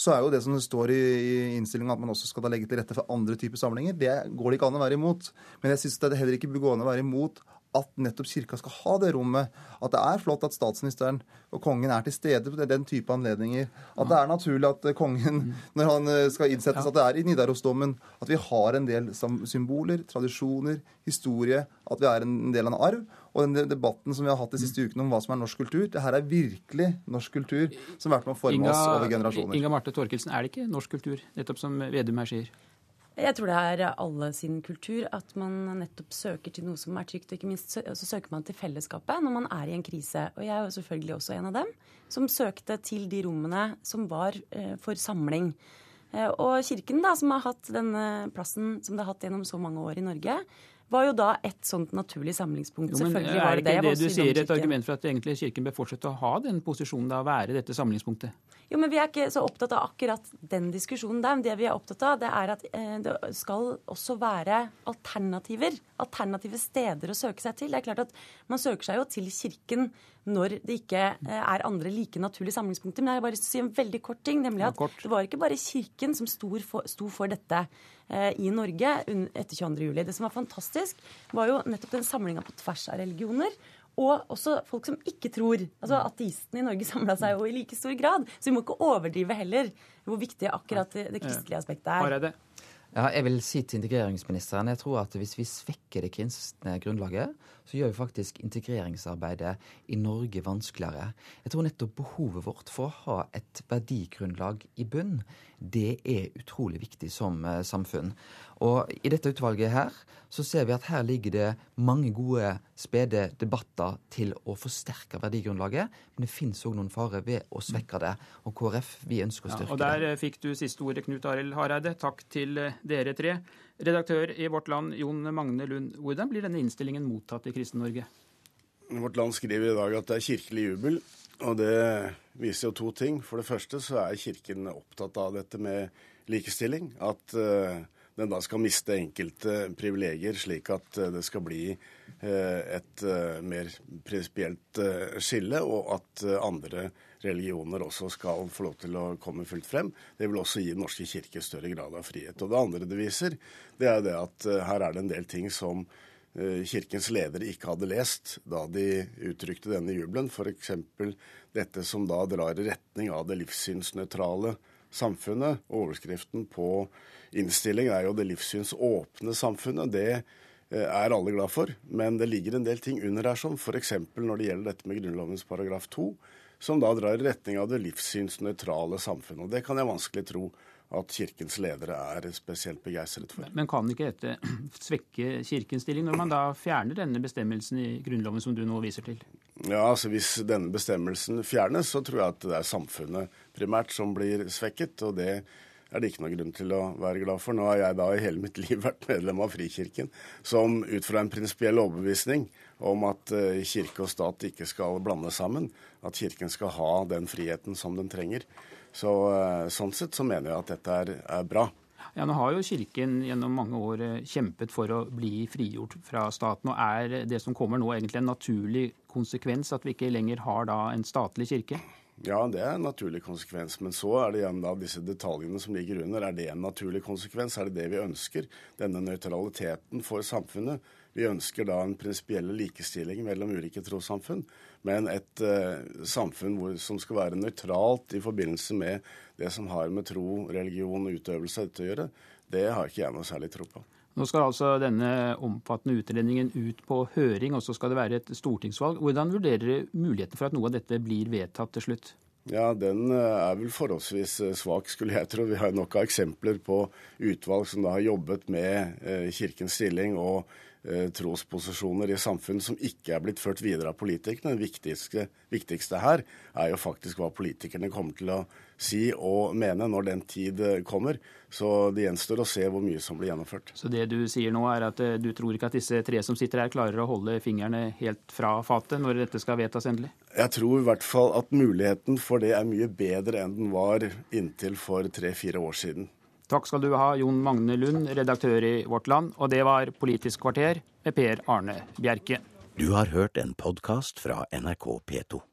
Så er jo det som står i, i innstillinga at man også skal legge til rette for andre typer samlinger, det går det ikke an å være imot. Men jeg syns heller ikke bør gå an å være imot at nettopp kirka skal ha det rommet. At det er flott at statsministeren og kongen er til stede på den type anledninger. At det er naturlig at kongen, når han eh, skal innsettes, at det er i Nidarosdomen, at vi har en del symboler, tradisjoner, historie, at vi er en del av en arv. Og den debatten som vi har hatt de siste ukene om hva som er norsk kultur, det her er virkelig norsk kultur som har vært med å forme oss over generasjoner. Inga Marte Torkelsen, er det ikke norsk kultur, nettopp som Vedum her sier? Jeg tror det er alle sin kultur at man nettopp søker til noe som er trygt. Og ikke minst så søker man til fellesskapet når man er i en krise. Og jeg er jo selvfølgelig også en av dem som søkte til de rommene som var eh, for samling. Eh, og Kirken, da, som har hatt denne plassen som det har hatt gjennom så mange år i Norge, var jo da et sånt naturlig samlingspunkt. Jo, Selvfølgelig var det det. Er ikke det du sier et argument for at egentlig Kirken bør fortsette å ha den posisjonen, da, være dette samlingspunktet? Jo, men Vi er ikke så opptatt av akkurat den diskusjonen der. Men Det vi er opptatt av, det er at eh, det skal også være alternativer. Alternative steder å søke seg til. Det er klart at Man søker seg jo til Kirken når det ikke eh, er andre like naturlige samlingspunkter. Men jeg har bare lyst til å si en veldig kort ting, nemlig at det var ikke bare Kirken som sto for, sto for dette i Norge etter 22.07. Det som var fantastisk, var jo nettopp den samlinga på tvers av religioner. Og også folk som ikke tror. Altså Ateistene i Norge samla seg jo i like stor grad. Så vi må ikke overdrive heller hvor viktig akkurat det, det kristelige aspektet er. Ja, jeg vil si til integreringsministeren jeg tror at hvis vi svekker det kristne grunnlaget, så gjør vi faktisk integreringsarbeidet i Norge vanskeligere. Jeg tror nettopp behovet vårt for å ha et verdigrunnlag i bunn, det er utrolig viktig som eh, samfunn. Og i dette utvalget her så ser vi at her ligger det mange gode, spede debatter til å forsterke verdigrunnlaget, men det finnes òg noen farer ved å svekke det. Og KrF, vi ønsker å styrke ja, og Der det. fikk du siste ordet, Knut Arild Hareide. Takk til eh, dere tre. Redaktør i Vårt Land, Jon Magne Lund. Hvordan blir denne innstillingen mottatt i Kristen-Norge? Vårt Land skriver i dag at det er kirkelig jubel. Og det viser jo to ting. For det første så er Kirken opptatt av dette med likestilling. At uh, den da skal miste enkelte privilegier, slik at eh, det skal bli eh, et eh, mer prinsipielt skille, og at andre religioner også skal få lov til å komme fullt frem. Det vil også gi Den norske kirke større grad av frihet. Og det andre det viser, det er det at her er det en del ting som Kirkens ledere ikke hadde lest da de uttrykte denne jubelen. F.eks. dette som da drar i retning av det livssynsnøytrale samfunnet. Overskriften på innstillingen er jo 'Det livssynsåpne samfunnet'. Det eh, er alle glad for. Men det ligger en del ting under her, som f.eks. når det gjelder dette med Grunnlovens paragraf 2, som da drar i retning av det livssynsnøytrale samfunnet. Og det kan jeg vanskelig tro at Kirkens ledere er spesielt begeistret for. Men kan ikke dette svekke Kirkens stilling, når man da fjerner denne bestemmelsen i Grunnloven som du nå viser til? Ja, altså Hvis denne bestemmelsen fjernes, så tror jeg at det er samfunnet primært som blir svekket. og det er det ikke noe grunn til å være glad for. Nå har jeg da i hele mitt liv vært medlem av Frikirken, som ut fra en prinsipiell overbevisning om at eh, kirke og stat ikke skal blande sammen, at Kirken skal ha den friheten som den trenger. Så, eh, sånn sett så mener jeg at dette er, er bra. Ja, Nå har jo Kirken gjennom mange år eh, kjempet for å bli frigjort fra staten. og Er det som kommer nå egentlig en naturlig konsekvens at vi ikke lenger har da en statlig kirke? Ja, det er en naturlig konsekvens. Men så er det igjen da disse detaljene som ligger under. Er det en naturlig konsekvens? Er det det vi ønsker? Denne nøytraliteten for samfunnet. Vi ønsker da en prinsipiell likestilling mellom ulike trossamfunn. Men et uh, samfunn hvor, som skal være nøytralt i forbindelse med det som har med tro, religion og utøvelse av dette å gjøre, det har ikke jeg noe særlig tro på. Nå skal altså denne omfattende utredningen ut på høring, og så skal det være et stortingsvalg. Hvordan vurderer dere muligheten for at noe av dette blir vedtatt til slutt? Ja, Den eh, er vel forholdsvis eh, svak, skulle jeg tro. Vi har nok av eksempler på utvalg som da har jobbet med kirkens stilling og trosposisjoner i samfunnet som ikke er blitt ført videre av politikerne. Det viktigste, viktigste her er jo faktisk hva politikerne kommer til å si og mene når den tid eh, kommer. Så det gjenstår å se hvor mye som blir gjennomført. Så det du sier nå er at eh, du tror ikke at disse tre som sitter her klarer å holde fingrene helt fra fatet når dette skal vedtas endelig? Jeg tror i hvert fall at muligheten for det er mye bedre enn den var inntil for tre-fire år siden. Takk skal du ha, Jon Magne Lund, redaktør i Vårt Land. Og det var Politisk kvarter med Per Arne Bjerke. Du har hørt en podkast fra NRK P2.